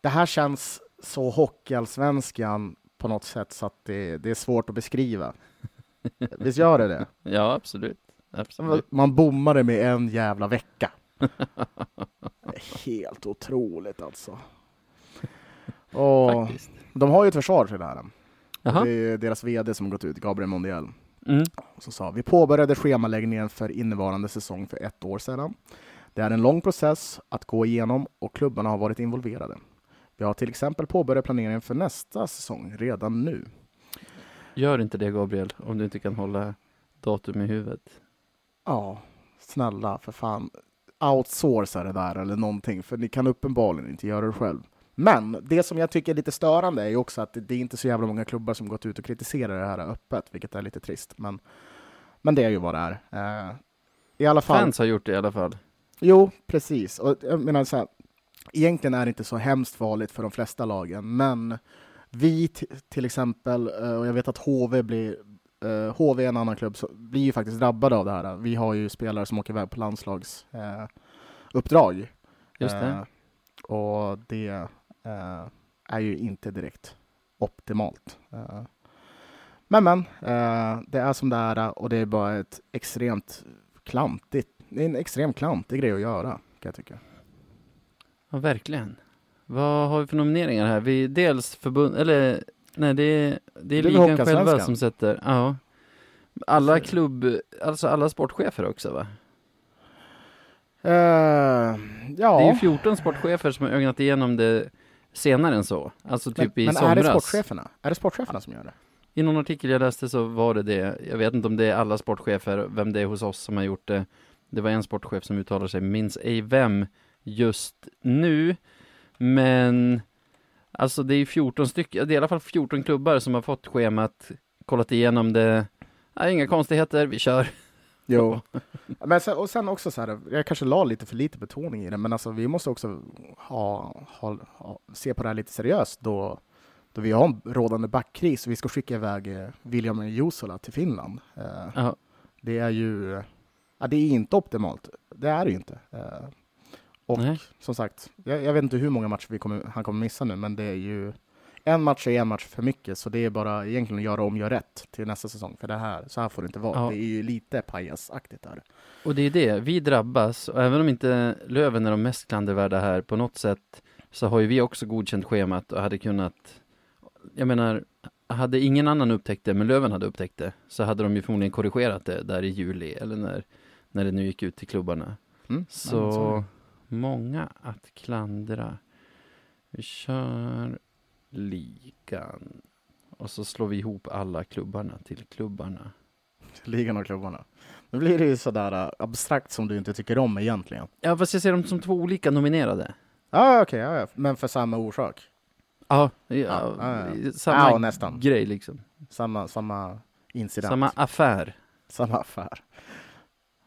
Speaker 1: det här känns så hockeyallsvenskan på något sätt så att det, det är svårt att beskriva. Visst gör det det?
Speaker 2: Ja, absolut. Absolut.
Speaker 1: Man bommade med en jävla vecka. Helt otroligt alltså. Och
Speaker 2: Faktiskt.
Speaker 1: de har ju ett försvar för det här.
Speaker 2: Jaha.
Speaker 1: Det är deras VD som gått ut, Gabriel Mondial.
Speaker 2: Mm.
Speaker 1: som sa vi påbörjade schemaläggningen för innevarande säsong för ett år sedan. Det är en lång process att gå igenom och klubbarna har varit involverade. Vi har till exempel påbörjat planeringen för nästa säsong redan nu.
Speaker 2: Gör inte det Gabriel, om du inte kan hålla datum i huvudet.
Speaker 1: Ja, snälla för fan. Outsourca det där eller någonting, för ni kan uppenbarligen inte göra det själv. Men det som jag tycker är lite störande är ju också att det, är inte så jävla många klubbar som gått ut och kritiserar det här öppet, vilket är lite trist. Men, men det är ju vad det är. Eh, I alla fall.
Speaker 2: Fans har gjort det i alla fall.
Speaker 1: Jo, precis. Och jag menar så här, egentligen är det inte så hemskt farligt för de flesta lagen, men vi till exempel, eh, och jag vet att HV blir eh, HV en annan klubb, så blir ju faktiskt drabbade av det här. Vi har ju spelare som åker iväg på landslagsuppdrag. Eh.
Speaker 2: Just det.
Speaker 1: Eh, och det eh, är ju inte direkt optimalt. Eh, men men, eh, det är som det är och det är bara ett extremt klantigt, det är en extremt klantig grej att göra, kan jag tycka.
Speaker 2: Ja, verkligen. Vad har vi för nomineringar här? Vi dels förbund, eller nej det är, det är
Speaker 1: Det är
Speaker 2: ligan själva som sätter, ja. Alla klubb, alltså alla sportchefer också va?
Speaker 1: Eh,
Speaker 2: Det är
Speaker 1: ja,
Speaker 2: ju 14 sportchefer som har ögnat igenom det senare än så. Alltså
Speaker 1: men,
Speaker 2: typ i
Speaker 1: men
Speaker 2: somras.
Speaker 1: är det sportcheferna? Är det sportcheferna som gör det?
Speaker 2: I någon artikel jag läste så var det det. Jag vet inte om det är alla sportchefer, vem det är hos oss som har gjort det. Det var en sportchef som uttalade sig, minns ej vem just nu. Men alltså det är 14 stycken, det är i alla fall 14 klubbar som har fått schemat, kollat igenom det. Nej, inga konstigheter, vi kör.
Speaker 1: Jo. Men sen, och sen också så här, jag kanske la lite för lite betoning i det, men alltså vi måste också ha, ha, ha, se på det här lite seriöst då, då vi har en rådande backkris och vi ska skicka iväg eh, William Jusola till Finland. Eh, det är ju, ja, det är inte optimalt. Det är det ju inte. Eh, och
Speaker 2: Nej.
Speaker 1: som sagt, jag, jag vet inte hur många matcher vi kommer, han kommer missa nu, men det är ju en match är en match för mycket, så det är bara egentligen att göra om, gör rätt till nästa säsong. För det här, så här får det inte vara.
Speaker 2: Ja.
Speaker 1: Det är ju lite pajasaktigt där.
Speaker 2: Och det är det, vi drabbas och även om inte Löven är de mest klandervärda här på något sätt så har ju vi också godkänt schemat och hade kunnat Jag menar, hade ingen annan upptäckt det men Löven hade upptäckt det så hade de ju förmodligen korrigerat det där i juli eller när, när det nu gick ut till klubbarna.
Speaker 1: Mm.
Speaker 2: Så
Speaker 1: Ja.
Speaker 2: Många att klandra. Vi kör ligan och så slår vi ihop alla klubbarna till klubbarna.
Speaker 1: Ligan och klubbarna. Nu blir det ju sådär äh, abstrakt som du inte tycker om egentligen.
Speaker 2: Ja fast jag ser dem som två olika nominerade.
Speaker 1: Ja, okej, ja, ja. men för samma orsak.
Speaker 2: Ja, Ja,
Speaker 1: ja, ja.
Speaker 2: samma
Speaker 1: Ja, nästan.
Speaker 2: grej liksom.
Speaker 1: Samma, samma incident.
Speaker 2: Samma affär.
Speaker 1: Samma affär.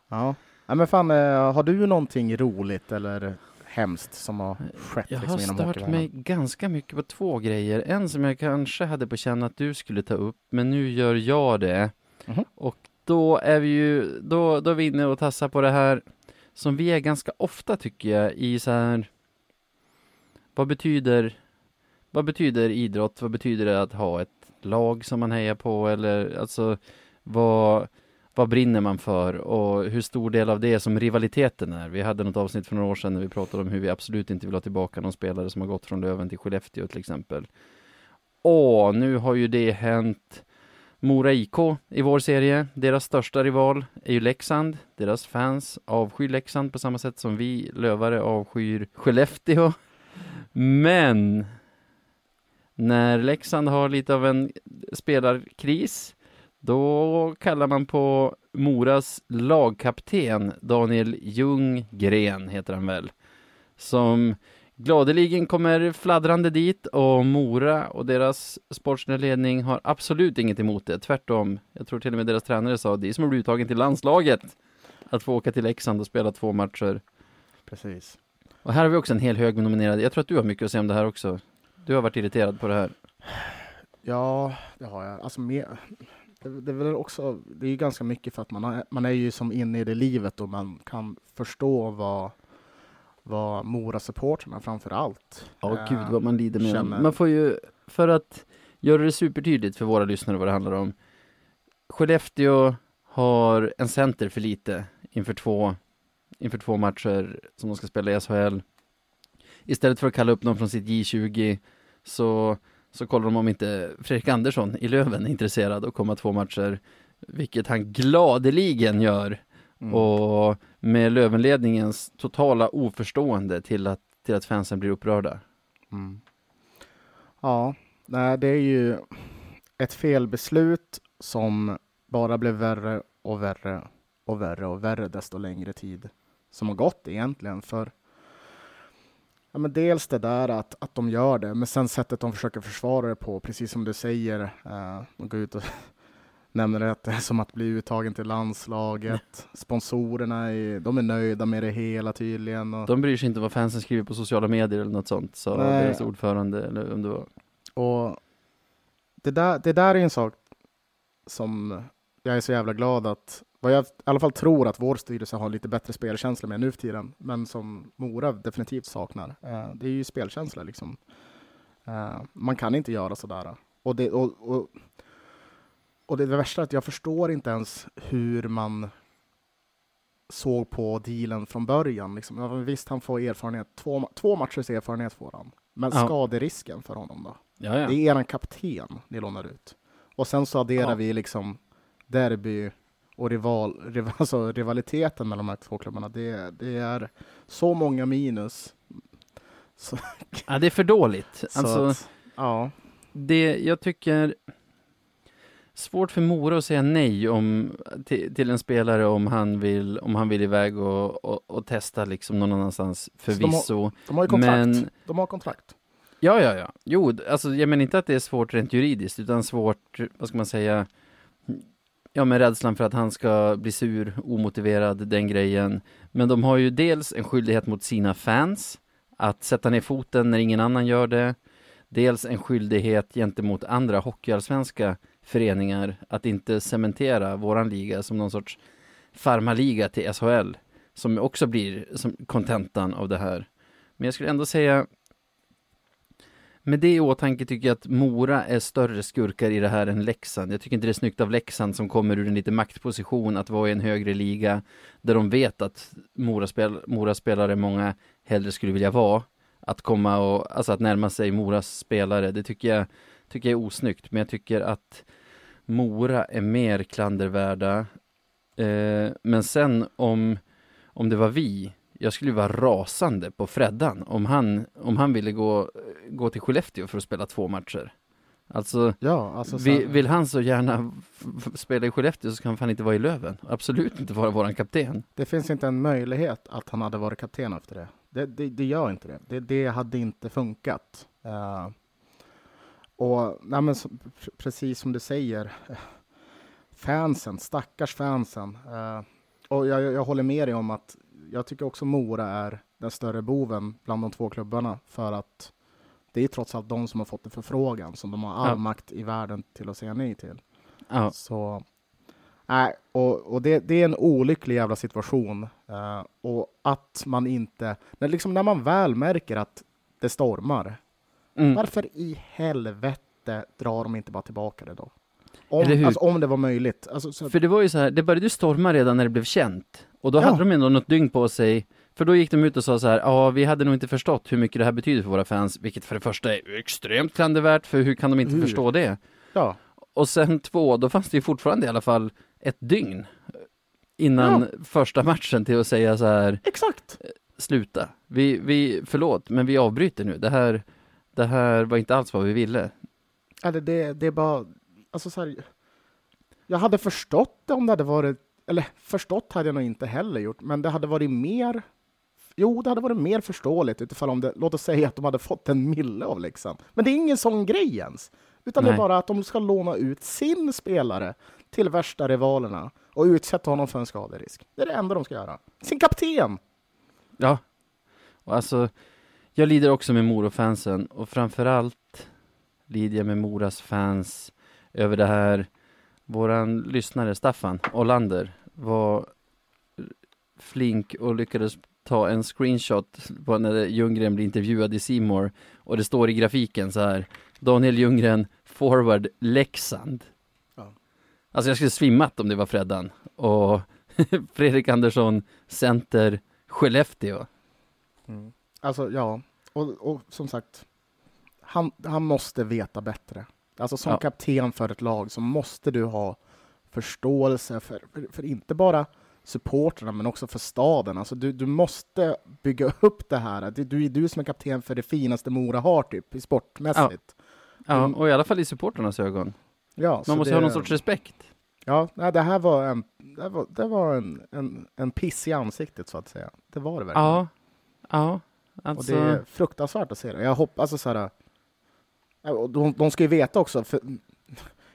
Speaker 1: Ja. Ja, men fan, eh, har du någonting roligt eller hemskt som har skett
Speaker 2: Jag
Speaker 1: liksom,
Speaker 2: har
Speaker 1: inom
Speaker 2: stört mig ganska mycket på två grejer. En som jag kanske hade på känn att du skulle ta upp, men nu gör jag det.
Speaker 1: Mhm.
Speaker 2: Och då är vi ju, då, då är vi inne och tassar på det här som vi är ganska ofta tycker jag i så här vad betyder vad betyder idrott? Vad betyder det att ha ett lag som man hejar på eller alltså vad vad brinner man för och hur stor del av det som rivaliteten är. Vi hade något avsnitt för några år sedan när vi pratade om hur vi absolut inte vill ha tillbaka någon spelare som har gått från Löven till Skellefteå till exempel. Åh, nu har ju det hänt Mora IK i vår serie. Deras största rival är ju Leksand. Deras fans avskyr Leksand på samma sätt som vi lövare avskyr Skellefteå. Men när Leksand har lite av en spelarkris då kallar man på Moras lagkapten Daniel Ljunggren heter han väl. Som gladeligen kommer fladdrande dit och Mora och deras sportsliga ledning har absolut inget emot det. Tvärtom. Jag tror till och med deras tränare sa det är som att bli uttagen till landslaget. Att få åka till Leksand och spela två matcher.
Speaker 1: Precis.
Speaker 2: Och här har vi också en hel hög med nominerade. Jag tror att du har mycket att säga om det här också. Du har varit irriterad på det här.
Speaker 1: Ja, det har jag. Alltså, mer... det, det är väl också, det är ju ganska mycket för att man, har, man är ju som inne i det livet och man kan förstå vad, vad Mora-supportrarna framför allt
Speaker 2: Ja,
Speaker 1: eh,
Speaker 2: gud vad man lider med
Speaker 1: känner.
Speaker 2: Man får ju, för att göra det supertydligt för våra lyssnare vad det handlar om. Skellefteå har en center för lite inför två, inför två matcher som de ska spela i SHL. Istället för att kalla upp någon från sitt J20 så, så kollar de om inte Fredrik Andersson i Löven är intresserad att komma två matcher, vilket han gladeligen gör.
Speaker 1: Mm.
Speaker 2: Och med Lövenledningens totala oförstående till att, till att fansen blir upprörda.
Speaker 1: Mm. Ja, nej, det är ju ett felbeslut som bara blev värre och värre och värre och värre desto längre tid som har gått egentligen. För ja, men dels det där att, att de gör det, men sen sättet de försöker försvara det på, precis som du säger. Eh, de går ut och nämner att det är som att bli uttagen till landslaget. Sponsorerna är, de är nöjda med det hela tydligen. Och,
Speaker 2: De bryr sig inte vad fansen skriver på sociala medier eller något sånt, sa
Speaker 1: Nej.
Speaker 2: deras ordförande eller om det var.
Speaker 1: Och det där, det där är en sak som jag är så jävla glad att, vad jag i alla fall tror att vår styrelse har lite bättre spelkänsla med nu för tiden, men som Mora definitivt saknar. Eh, det är ju spelkänsla liksom. Eh, man kan inte göra sådär. Och det, och, och, och det värsta är att jag förstår inte ens hur man såg på dealen från början. Liksom. Visst, han får erfarenhet. Två, två matchers erfarenhet får han. Men
Speaker 2: Ja.
Speaker 1: skaderisken för honom då?
Speaker 2: Ja, ja.
Speaker 1: Det är eran kapten ni lånar ut. Och sen så adderar
Speaker 2: Ja.
Speaker 1: vi liksom derby och rival, rival, alltså rivaliteten mellan de här två klubbarna. Det, det är så många minus. Så,
Speaker 2: ja, det är för dåligt.
Speaker 1: så
Speaker 2: Alltså,
Speaker 1: att, ja.
Speaker 2: det, jag tycker svårt för Mora att säga nej om, till, till en spelare om han vill, om han vill iväg och, och, och testa liksom någon annanstans förvisso.
Speaker 1: De har ju kontrakt.
Speaker 2: Men
Speaker 1: De har kontrakt.
Speaker 2: Ja, ja, ja. Jo, alltså jag menar inte att det är svårt rent juridiskt, utan svårt, vad ska man säga, ja men rädslan för att han ska bli sur, omotiverad, den grejen. Men de har ju dels en skyldighet mot sina fans, att sätta ner foten när ingen annan gör det. Dels en skyldighet gentemot andra hockeyallsvenska föreningar att inte cementera våran liga som någon sorts farmaliga till SHL, som också blir som kontentan av det här. Men jag skulle ändå säga med det i åtanke tycker jag att Mora är större skurkar i det här än Leksand. Jag tycker inte det är snyggt av Leksand som kommer ur en lite maktposition att vara i en högre liga där de vet att Mora-spelare Mora-spelare många hellre skulle vilja vara. Att komma och, alltså att närma sig Moras spelare, det tycker jag, tycker jag är osnyggt. Men jag tycker att Mora är mer klandervärda. Eh, men sen om, om det var vi jag skulle vara rasande på Freddan om han, om han ville gå, gå till Skellefteå för att spela två matcher. Alltså,
Speaker 1: Ja, alltså så,
Speaker 2: vill, vill han så gärna spela i Skellefteå så kan han fan inte vara i Löven. Absolut inte vara våran kapten.
Speaker 1: det finns inte en möjlighet att han hade varit kapten efter det. Det, det, det gör inte det. det. Det hade inte funkat. Eh, och nej men, så, precis som du säger, eh, fansen, stackars fansen. Eh, och jag, jag håller med dig om att jag tycker också Mora är den större boven bland de två klubbarna för att det är trots allt de som har fått en förfrågan som de har all
Speaker 2: Ja.
Speaker 1: makt i världen till att säga nej till.
Speaker 2: Ja,
Speaker 1: Så, nej, och, och det, det är en olycklig jävla situation. Eh, och att man inte, när, liksom när man väl märker att det stormar,
Speaker 2: mm.
Speaker 1: varför i helvete drar de inte bara tillbaka det då? Om, alltså, om det var möjligt. Alltså, så,
Speaker 2: För det var ju så här, det började ju storma redan när det blev känt. Och då
Speaker 1: Ja.
Speaker 2: hade de ändå något dygn på sig. För då gick de ut och sa så här, ja vi hade nog inte förstått hur mycket det här betyder för våra fans. Vilket för det första är extremt klandervärt, för hur kan de inte
Speaker 1: Hur?
Speaker 2: förstå det?
Speaker 1: ja,
Speaker 2: Och sen två, då fanns det ju fortfarande i alla fall ett dygn innan första matchen till att säga så här,
Speaker 1: exakt.
Speaker 2: sluta. Vi, vi, förlåt, men vi avbryter nu. Det här, det här var inte alls vad vi ville.
Speaker 1: Eller det, det är bara, alltså så här, jag hade förstått det om det hade varit, eller förstått hade jag nog inte heller gjort, men det hade varit mer, jo, det hade varit mer förståeligt utifall om det, låt oss säga att de hade fått en mille av Leksand. Men det är ingen sån grej ens, utan det
Speaker 2: Nej.
Speaker 1: är bara att de ska låna ut sin spelare till värsta rivalerna och utsätta honom för en skaderisk. Det är det enda de ska göra. Sin kapten!
Speaker 2: Ja. Och alltså, jag lider också med Mora-fansen och framförallt lider jag med Moras fans över det här våran lyssnare Staffan Olander var flink och lyckades ta en screenshot på när Ljunggren blir intervjuad i Simor och det står i grafiken så här Daniel Ljunggren, forward Leksand.
Speaker 1: Ja.
Speaker 2: Alltså jag skulle svimmat om det var Freddan och Fredrik Andersson, center Skellefteå.
Speaker 1: Mm. Alltså ja, och, och som sagt, han, han måste veta bättre. Alltså som
Speaker 2: Ja.
Speaker 1: kapten för ett lag så måste du ha förståelse för, för, för inte bara supporterna men också för staden. Alltså du, du måste bygga upp det här. Det, du är du som är kapten för det finaste Mora har typ, i sportmässigt.
Speaker 2: Ja,
Speaker 1: Mm.
Speaker 2: och i alla fall i supporternas ögon.
Speaker 1: Ja,
Speaker 2: Man måste
Speaker 1: det,
Speaker 2: ha någon sorts respekt.
Speaker 1: Ja, nej, det här var en, det var, det var en, en, en piss i ansiktet så att säga. Det var det verkligen.
Speaker 2: Ja, ja,
Speaker 1: Och
Speaker 2: alltså.
Speaker 1: det är fruktansvärt att se det. Jag hoppas, alltså så här, ja, och de, de ska ju veta också, för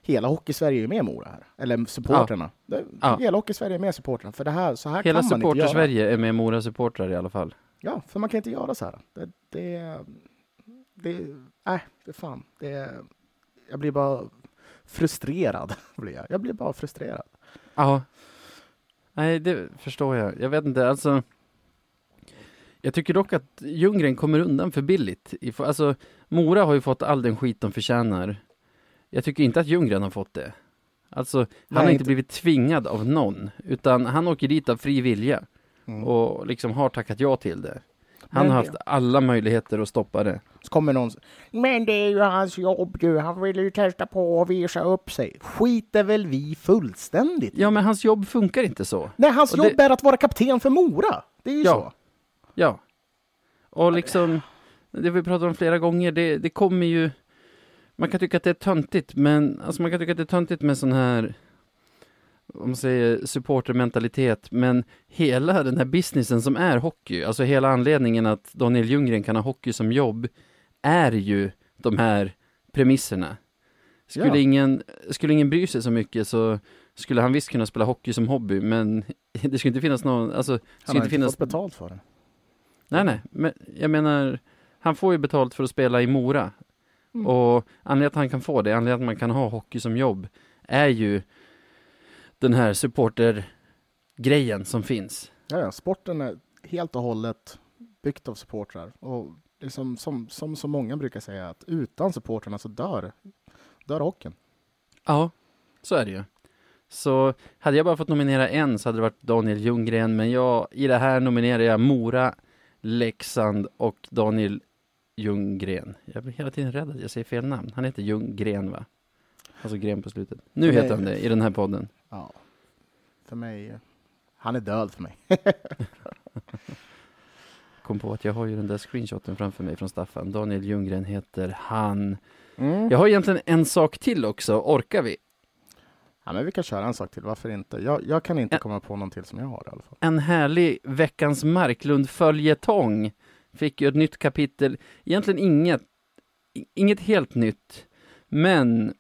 Speaker 1: hela Hockeysverige är ju med Mora här. Eller supporterna. Det-
Speaker 2: Ja.
Speaker 1: Hela Hockeysverige är med supporterna. För det här, så här
Speaker 2: Hela
Speaker 1: kan man inte göra.
Speaker 2: supporter-Sverige är med Mora-supportrar i alla fall.
Speaker 1: Ja, för man kan inte göra så här. Det, det, det, nej, det fan. Det, jag blir bara frustrerad. Blir jag. jag blir bara frustrerad.
Speaker 2: Ja. Nej, det förstår jag. Jag vet inte, alltså. Jag tycker dock att Ljunggren kommer undan för billigt. Alltså, Mora har ju fått all den skit de förtjänar. Jag tycker inte att Ljunggren har fått det. Alltså, han
Speaker 1: Nej,
Speaker 2: har inte
Speaker 1: inte-
Speaker 2: blivit tvingad av någon, utan han åker dit av fri vilja
Speaker 1: Mm.
Speaker 2: och liksom har tackat ja till det. Han har haft alla möjligheter att stoppa det.
Speaker 1: Så kommer någon Men det är ju hans jobb du, han vill ju testa på och visa upp sig. Skiter väl vi fullständigt.
Speaker 2: Ja, men hans jobb funkar inte så.
Speaker 1: Nej, hans
Speaker 2: och
Speaker 1: jobb
Speaker 2: det-
Speaker 1: är att vara kapten för Mora. Det är ju
Speaker 2: Ja.
Speaker 1: så.
Speaker 2: Ja. Och liksom, det vi pratat om flera gånger, det, det kommer ju... Man kan tycka att det är töntigt, men alltså man kan tycka att det är töntigt med sån här, om man säger supportermentalitet, men hela den här businessen som är hockey, alltså hela anledningen att Daniel Ljunggren kan ha hockey som jobb, är ju de här premisserna. Skulle,
Speaker 1: Ja.
Speaker 2: ingen, skulle ingen bry sig så mycket så skulle han visst kunna spela hockey som hobby, men det skulle inte finnas någon, alltså,
Speaker 1: Han har
Speaker 2: inte
Speaker 1: inte
Speaker 2: finnas
Speaker 1: fått betalt för det.
Speaker 2: Nej, nej, men jag menar, han får ju betalt för att spela i Mora.
Speaker 1: Mm.
Speaker 2: Och anledningen att han kan få det, anledningen att man kan ha hockey som jobb, är ju den här supportergrejen som finns.
Speaker 1: Ja, ja, sporten är helt och hållet byggt av supportrar. Och liksom, som, som så många brukar säga, att utan supportrarna så dör, dör hockeyn.
Speaker 2: Ja, så är det ju. Så hade jag bara fått nominera en så hade det varit Daniel Ljunggren, men jag, i det här nominerar jag Mora, Leksand och Daniel Ljunggren. Jag blir hela tiden rädd att jag säger fel namn. Han heter Ljunggren va? Alltså gren på slutet. Nu heter han det i den här podden.
Speaker 1: Ja. För mig, han är död för mig.
Speaker 2: kom på att jag har ju den där screenshoten framför mig från Staffan. Daniel Ljunggren heter han.
Speaker 1: Mm.
Speaker 2: Jag har egentligen en sak till också, orkar vi?
Speaker 1: Ja, men vi kan köra en sak till, varför inte? Jag, jag kan inte
Speaker 2: Ja.
Speaker 1: komma på någon till som jag har i alla fall.
Speaker 2: En härlig veckans Marklund följetong fick ju ett nytt kapitel, egentligen inget, inget helt nytt, men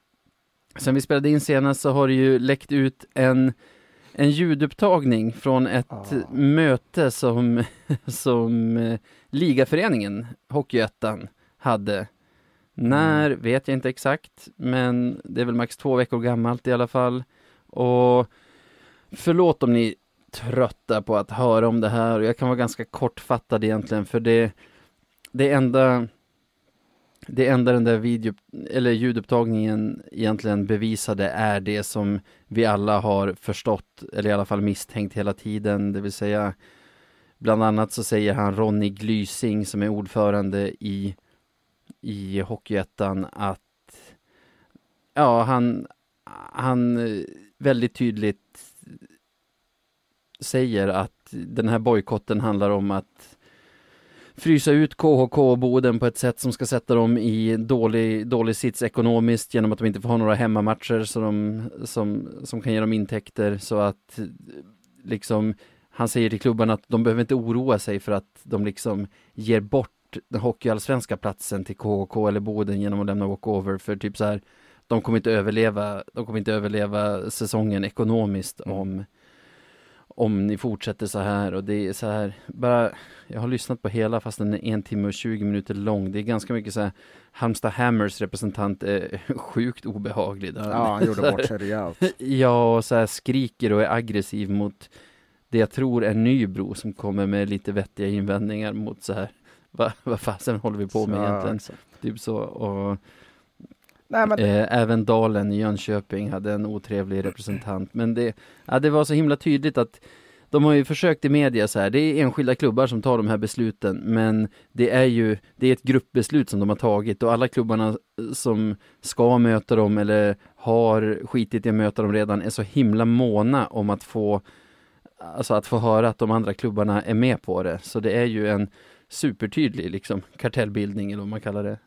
Speaker 2: sen vi spelade in senast så har det ju läckt ut en, en ljudupptagning från ett
Speaker 1: Ah.
Speaker 2: möte som, som eh, ligaföreningen, Hockeyettan, hade. När vet jag inte exakt, men det är väl max två veckor gammalt i alla fall. Och förlåt om ni trötta på att höra om det här. Och jag kan vara ganska kortfattad egentligen för det, det enda det enda den där video, eller ljudupptagningen egentligen bevisade är det som vi alla har förstått, eller i alla fall misstänkt hela tiden, det vill säga bland annat så säger han Ronny Glysing som är ordförande i, i Hockeyettan att ja, han, han eh, väldigt tydligt säger att den här bojkotten handlar om att frysa ut KHK och Boden på ett sätt som ska sätta dem i dålig, dålig sits ekonomiskt genom att de inte får ha några hemmamatcher så de, som, som kan ge dem intäkter så att liksom han säger till klubbarna att de behöver inte oroa sig för att de liksom ger bort den hockeyallsvenska platsen till KHK eller Boden genom att lämna walkover för typ så här de kommer inte överleva, de kommer inte överleva säsongen ekonomiskt
Speaker 1: Mm.
Speaker 2: om om ni fortsätter så här och det är så här, bara, jag har lyssnat på hela fast den är en timme och 20 minuter lång. Det är ganska mycket så här, Halmstad Hammers representant är sjukt obehaglig. Där.
Speaker 1: Ja, han gjorde bort sig rejält.
Speaker 2: Ja, och så här skriker och är aggressiv mot det jag tror är Nybro som kommer med lite vettiga invändningar mot så här, vad va fasen håller vi på med
Speaker 1: Så,
Speaker 2: egentligen?
Speaker 1: exakt.
Speaker 2: Typ så, och
Speaker 1: Nej, men
Speaker 2: Eh, även Dalen i Jönköping hade en otrevlig representant. Men det, ja, det var så himla tydligt att de har ju försökt i media så här, det är enskilda klubbar som tar de här besluten, men det är ju, det är ett gruppbeslut som de har tagit och alla klubbarna som ska möta dem eller har skitit i att möta dem redan är så himla måna om att få, alltså att få höra att de andra klubbarna är med på det. Så det är ju en supertydlig liksom kartellbildning eller vad man kallar det.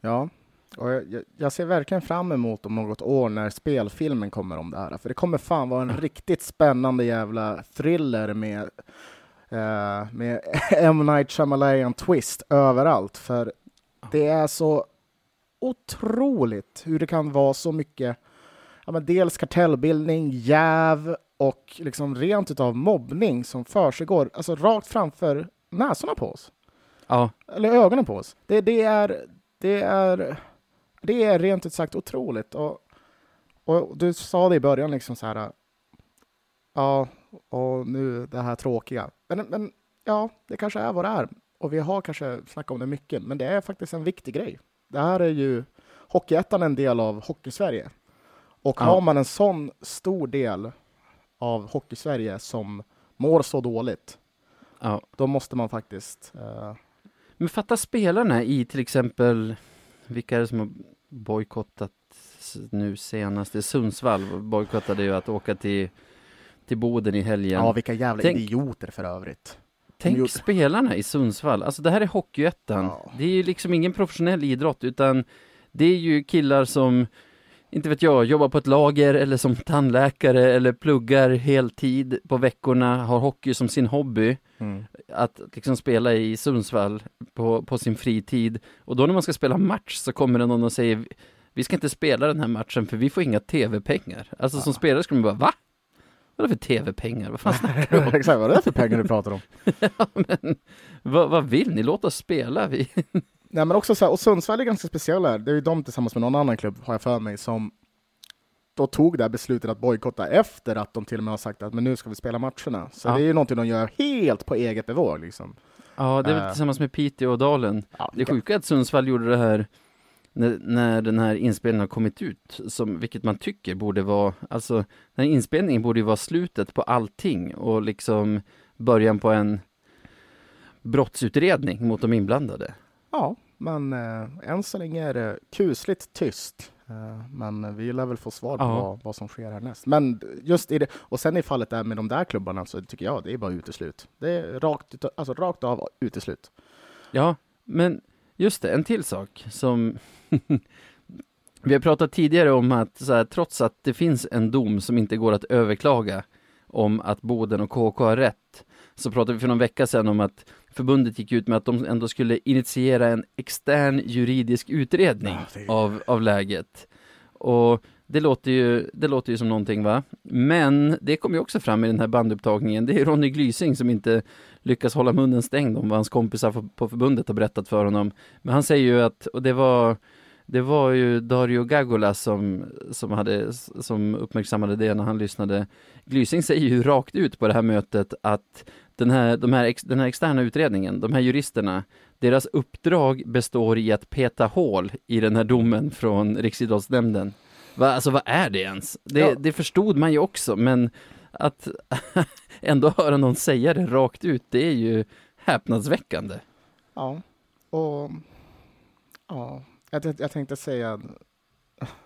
Speaker 1: Ja, och jag, jag- ser verkligen fram emot om något år när spelfilmen kommer om det här. För det kommer fan vara en riktigt spännande jävla thriller med, eh, med M. Night Shyamalan twist överallt. För det är så otroligt hur det kan vara så mycket, ja, men dels kartellbildning, jäv och liksom rent utav mobbning som försiggår, alltså rakt framför näsorna på oss
Speaker 2: Ja,
Speaker 1: eller ögonen på oss. Det, det, är, det, är, det är rent ut sagt otroligt. Och, och du sa det i början, liksom så här, ja, och nu det här tråkiga. Men, men ja, det kanske är vad det är. Och vi har kanske snackat om det mycket, men det är faktiskt en viktig grej. Det här är ju Hockeyettan en del av Hockeysverige. Och
Speaker 2: Ja.
Speaker 1: har man en sån stor del av Hockeysverige som mår så dåligt,
Speaker 2: ja.
Speaker 1: då måste man faktiskt eh,
Speaker 2: Men fatta spelarna i till exempel, vilka är det som har bojkottat nu senast? Det Sundsvall bojkottade ju att åka till, till Boden i helgen.
Speaker 1: Ja, vilka jävla
Speaker 2: Tänk-
Speaker 1: idioter för övrigt.
Speaker 2: Tänk
Speaker 1: gjorde-
Speaker 2: spelarna i Sundsvall, alltså det här är Hockeyettan.
Speaker 1: Ja.
Speaker 2: Det är ju liksom ingen professionell idrott utan det är ju killar som, inte vet jag, jobbar på ett lager eller som tandläkare eller pluggar heltid på veckorna, har hockey som sin hobby. att liksom spela i Sundsvall på, på sin fritid och då när man ska spela match så kommer det någon och säger vi ska inte spela den här matchen för vi får inga tv-pengar. Alltså som spelare skulle man bara va? Vadå för tv-pengar? Vad fan snackar du om?
Speaker 1: Exakt, vad är det för pengar du pratar om?
Speaker 2: Ja, men, vad, vad vill ni? Låt oss spela. Vi...
Speaker 1: Nej, men också så här, och Sundsvall är ganska speciella. Det är ju de tillsammans med någon annan klubb, har jag för mig, som då tog det här beslutet att bojkotta efter att de till och med har sagt att men nu ska vi spela matcherna. Så
Speaker 2: Ja.
Speaker 1: det är ju någonting de gör helt på eget bevåg. Liksom.
Speaker 2: Ja, det är väl
Speaker 1: Äh.
Speaker 2: tillsammans med Piteå och Dalen.
Speaker 1: Ja,
Speaker 2: Det sjuka är att Sundsvall gjorde det här när, när den här inspelningen har kommit ut, som, vilket man tycker borde vara, alltså den här inspelningen borde ju vara slutet på allting och liksom början på en brottsutredning mot de inblandade.
Speaker 1: Ja, men eh, än så länge är det kusligt tyst. Eh, men vi lär väl få svar på
Speaker 2: Ja.
Speaker 1: vad, vad som sker härnäst. Men just i det, och sen i fallet där med de där klubbarna så tycker jag det är bara uteslut. Det är rakt, alltså rakt av uteslut.
Speaker 2: Ja, men just det, en till sak som Vi har pratat tidigare om att här, trots att det finns en dom som inte går att överklaga om att Boden och KK har rätt så pratade vi för någon vecka sedan om att förbundet gick ut med att de ändå skulle initiera en extern juridisk utredning
Speaker 1: Ja, det-
Speaker 2: av, av läget. Och det låter, ju, det låter ju som någonting va? Men det kom ju också fram i den här bandupptagningen. Det är Ronny Glysing som inte lyckas hålla munnen stängd om vad hans kompisar på- på förbundet har berättat för honom. Men han säger ju att, och det var det var ju Dario Gagola som, som, hade, som uppmärksammade det när han lyssnade. Glysing säger ju rakt ut på det här mötet att den här, de här, ex, den här externa utredningen, de här juristerna, deras uppdrag består i att peta hål i den här domen från Riksidrottsnämnden. Va, alltså vad är det ens? Det,
Speaker 1: Ja.
Speaker 2: det förstod man ju också, men att ändå höra någon säga det rakt ut, det är ju häpnadsväckande.
Speaker 1: Ja, och ja, jag, jag, tänkte säga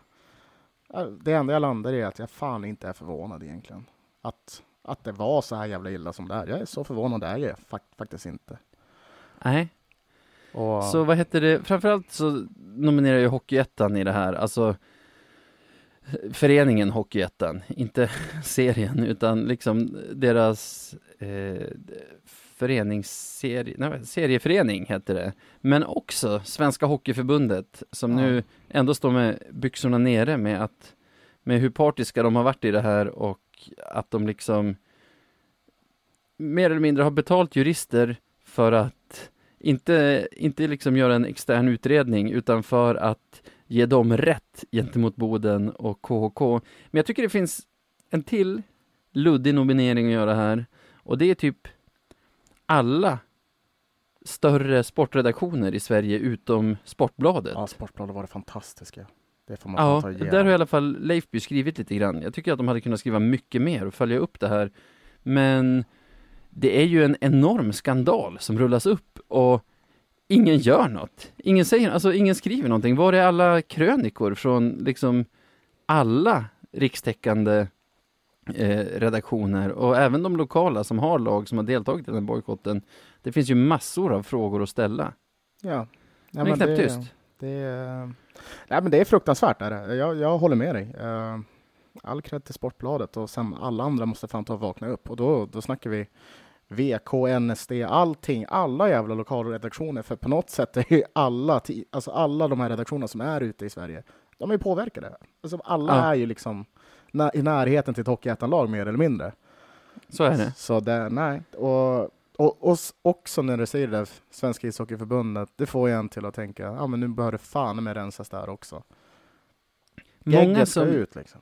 Speaker 1: det enda jag landar i är att jag fan inte är förvånad egentligen. Att, att det var så här jävla illa som det är. Jag är så förvånad är jag fak- faktiskt inte.
Speaker 2: Nej,
Speaker 1: Och,
Speaker 2: Så vad heter det, framförallt så nominerar ju Hockeyettan i det här, alltså föreningen Hockeyettan, inte serien utan liksom deras eh, föreningsserie, nej, serieförening heter det. Men också Svenska Hockeyförbundet som
Speaker 1: Ja.
Speaker 2: nu ändå står med byxorna nere med att med hur partiska de har varit i det här och att de liksom mer eller mindre har betalt jurister för att inte, inte liksom göra en extern utredning utan för att ge dem rätt gentemot Boden och KHK. Men jag tycker det finns en till luddig nominering att göra här och det är typ alla större sportredaktioner i Sverige utom Sportbladet.
Speaker 1: Ja, Sportbladet var det fantastiska. Det får man
Speaker 2: Ja,
Speaker 1: ta igenom.
Speaker 2: där har i alla fall Leifby skrivit lite grann. Jag tycker att de hade kunnat skriva mycket mer och följa upp det här. Men det är ju en enorm skandal som rullas upp och ingen gör något. Ingen säger, alltså ingen skriver någonting. Var är alla krönikor från liksom alla rikstäckande eh, redaktioner och även de lokala som har lag som har deltagit i den bojkotten. Det finns ju massor av frågor att ställa.
Speaker 1: Ja.
Speaker 2: Men det är knappt tyst.
Speaker 1: Det är, nej, men det är fruktansvärt. Är det. Jag, jag håller med dig. Uh, all cred till Sportbladet och sen alla andra måste fan ta och vakna upp. Och då, då snackar vi VK, NSD, allting, alla jävla lokalredaktioner. För på något sätt är ju alla, alltså alla de här redaktionerna som är ute i Sverige, de är påverkade. Alltså alla ja. är ju liksom i närheten till ett Hockeyettan-lag mer eller mindre.
Speaker 2: Så är det.
Speaker 1: Så det, nej. Och och, och också när du säger det där, Svenska ishockeyförbundet, det får en till att tänka, ja men nu bör det fan med rensas där också.
Speaker 2: Många som,
Speaker 1: ut liksom.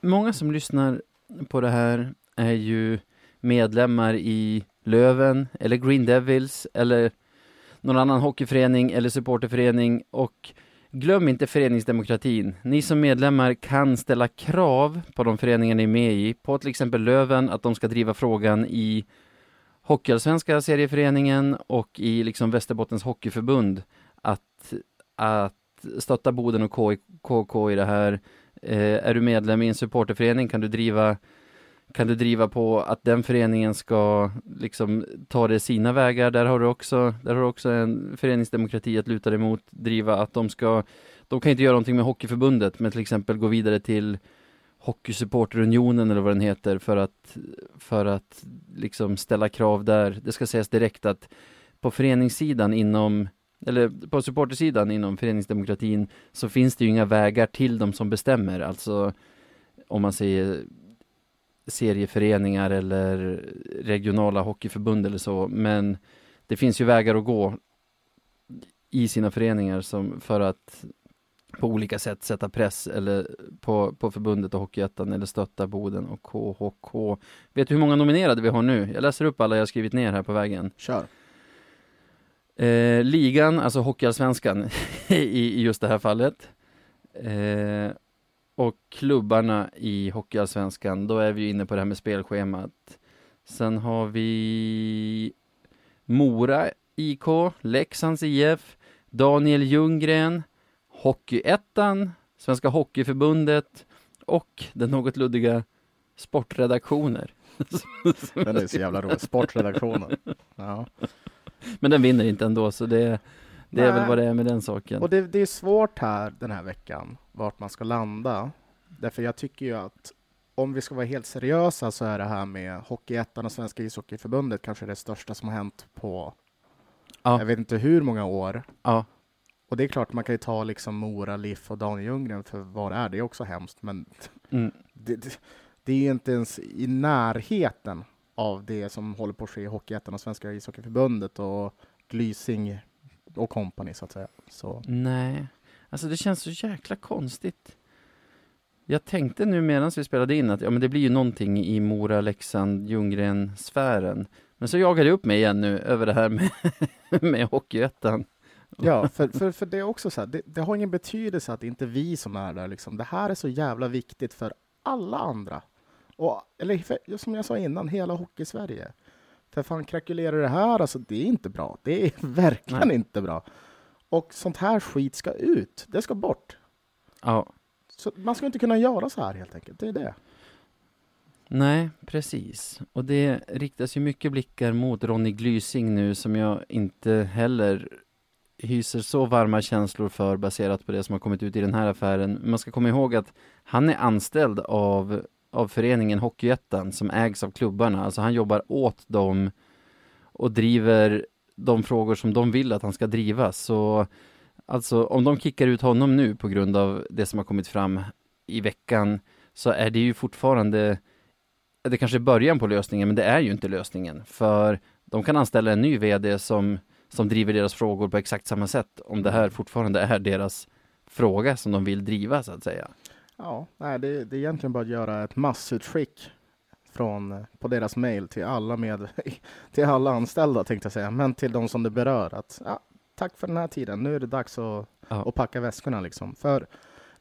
Speaker 2: många som lyssnar på det här är ju medlemmar i Löven eller Green Devils eller någon annan hockeyförening eller supporterförening och glöm inte föreningsdemokratin. Ni som medlemmar kan ställa krav på de föreningar ni är med i, på till exempel Löven, att de ska driva frågan i Hockeyallsvenska serieföreningen och i liksom Västerbottens hockeyförbund att, att stötta Boden och KK i det här. Eh, är du medlem i en supporterförening kan du driva kan du driva på att den föreningen ska liksom ta det sina vägar. Där har du också, där har du också en föreningsdemokrati att luta dig mot, driva att de ska, de kan inte göra någonting med Hockeyförbundet, men till exempel gå vidare till Hockeysupporterunionen eller vad den heter för att, för att liksom ställa krav där. Det ska sägas direkt att på föreningssidan inom eller på supportersidan inom föreningsdemokratin så finns det ju inga vägar till de som bestämmer, alltså om man säger serieföreningar eller regionala hockeyförbund eller så, men det finns ju vägar att gå i sina föreningar som för att på olika sätt sätta press eller på, på förbundet och Hockeyettan eller stötta Boden och KHK. Vet du hur många nominerade vi har nu? Jag läser upp alla jag skrivit ner här på vägen.
Speaker 1: Kör.
Speaker 2: Eh, ligan, alltså Hockeyallsvenskan i, i just det här fallet. Eh, och klubbarna i Hockeyallsvenskan, då är vi inne på det här med spelschemat. Sen har vi Mora IK, Leksands IF, Daniel Ljunggren, Hockeyettan, Svenska Hockeyförbundet och den något luddiga Sportredaktioner.
Speaker 1: Den är så jävla rolig, Sportredaktionen. Ja.
Speaker 2: Men den vinner inte ändå, så det, det är väl vad det är med den saken.
Speaker 1: Och det, det är svårt här den här veckan, vart man ska landa. Därför jag tycker ju att om vi ska vara helt seriösa så är det här med Hockeyettan och Svenska ishockeyförbundet kanske det största som har hänt på ja. jag vet inte hur många år.
Speaker 2: Ja.
Speaker 1: Och det är klart, man kan ju ta liksom Mora, Liff och Daniel Ljunggren för vad det är, det är också hemskt, men mm. det, det, det, är ju inte ens i närheten av det som håller på att ske i Hockeyettan och Svenska ishockeyförbundet och Glysing och kompani så att säga. Så.
Speaker 2: Nej, alltså det känns så jäkla konstigt. Jag tänkte nu medan vi spelade in att ja, men det blir ju någonting i Mora, Leksand, Ljunggren-sfären. Men så jagade jag upp mig igen nu över det här med, med Hockeyettan.
Speaker 1: Ja, för, för, för det är också så här, det, det, har ingen betydelse att det inte är vi som är där. Liksom. Det här är så jävla viktigt för alla andra. Och, eller för, som jag sa innan, hela Hockeysverige. För fan, krackelerar det här, alltså det är inte bra. Det är verkligen Nej. inte bra. Och sånt här skit ska ut. Det ska bort.
Speaker 2: Ja.
Speaker 1: Så man ska inte kunna göra så här helt enkelt. Det är det.
Speaker 2: Nej, precis. Och det riktas ju mycket blickar mot Ronny Glysing nu som jag inte heller hyser så varma känslor för baserat på det som har kommit ut i den här affären. Man ska komma ihåg att han är anställd av, av föreningen Hockeyettan som ägs av klubbarna. Alltså han jobbar åt dem och driver de frågor som de vill att han ska driva. Så alltså om de kickar ut honom nu på grund av det som har kommit fram i veckan så är det ju fortfarande det kanske är början på lösningen, men det är ju inte lösningen. För de kan anställa en ny VD som, som driver deras frågor på exakt samma sätt, om det här fortfarande är deras fråga som de vill driva, så att säga.
Speaker 1: Ja, nej, det, det är egentligen bara att göra ett massutskick från, på deras mail till alla, med, till alla anställda, tänkte jag säga, men till de som det berör. Att, ja, tack för den här tiden, nu är det dags att,
Speaker 2: Ja.
Speaker 1: att packa väskorna. Liksom. För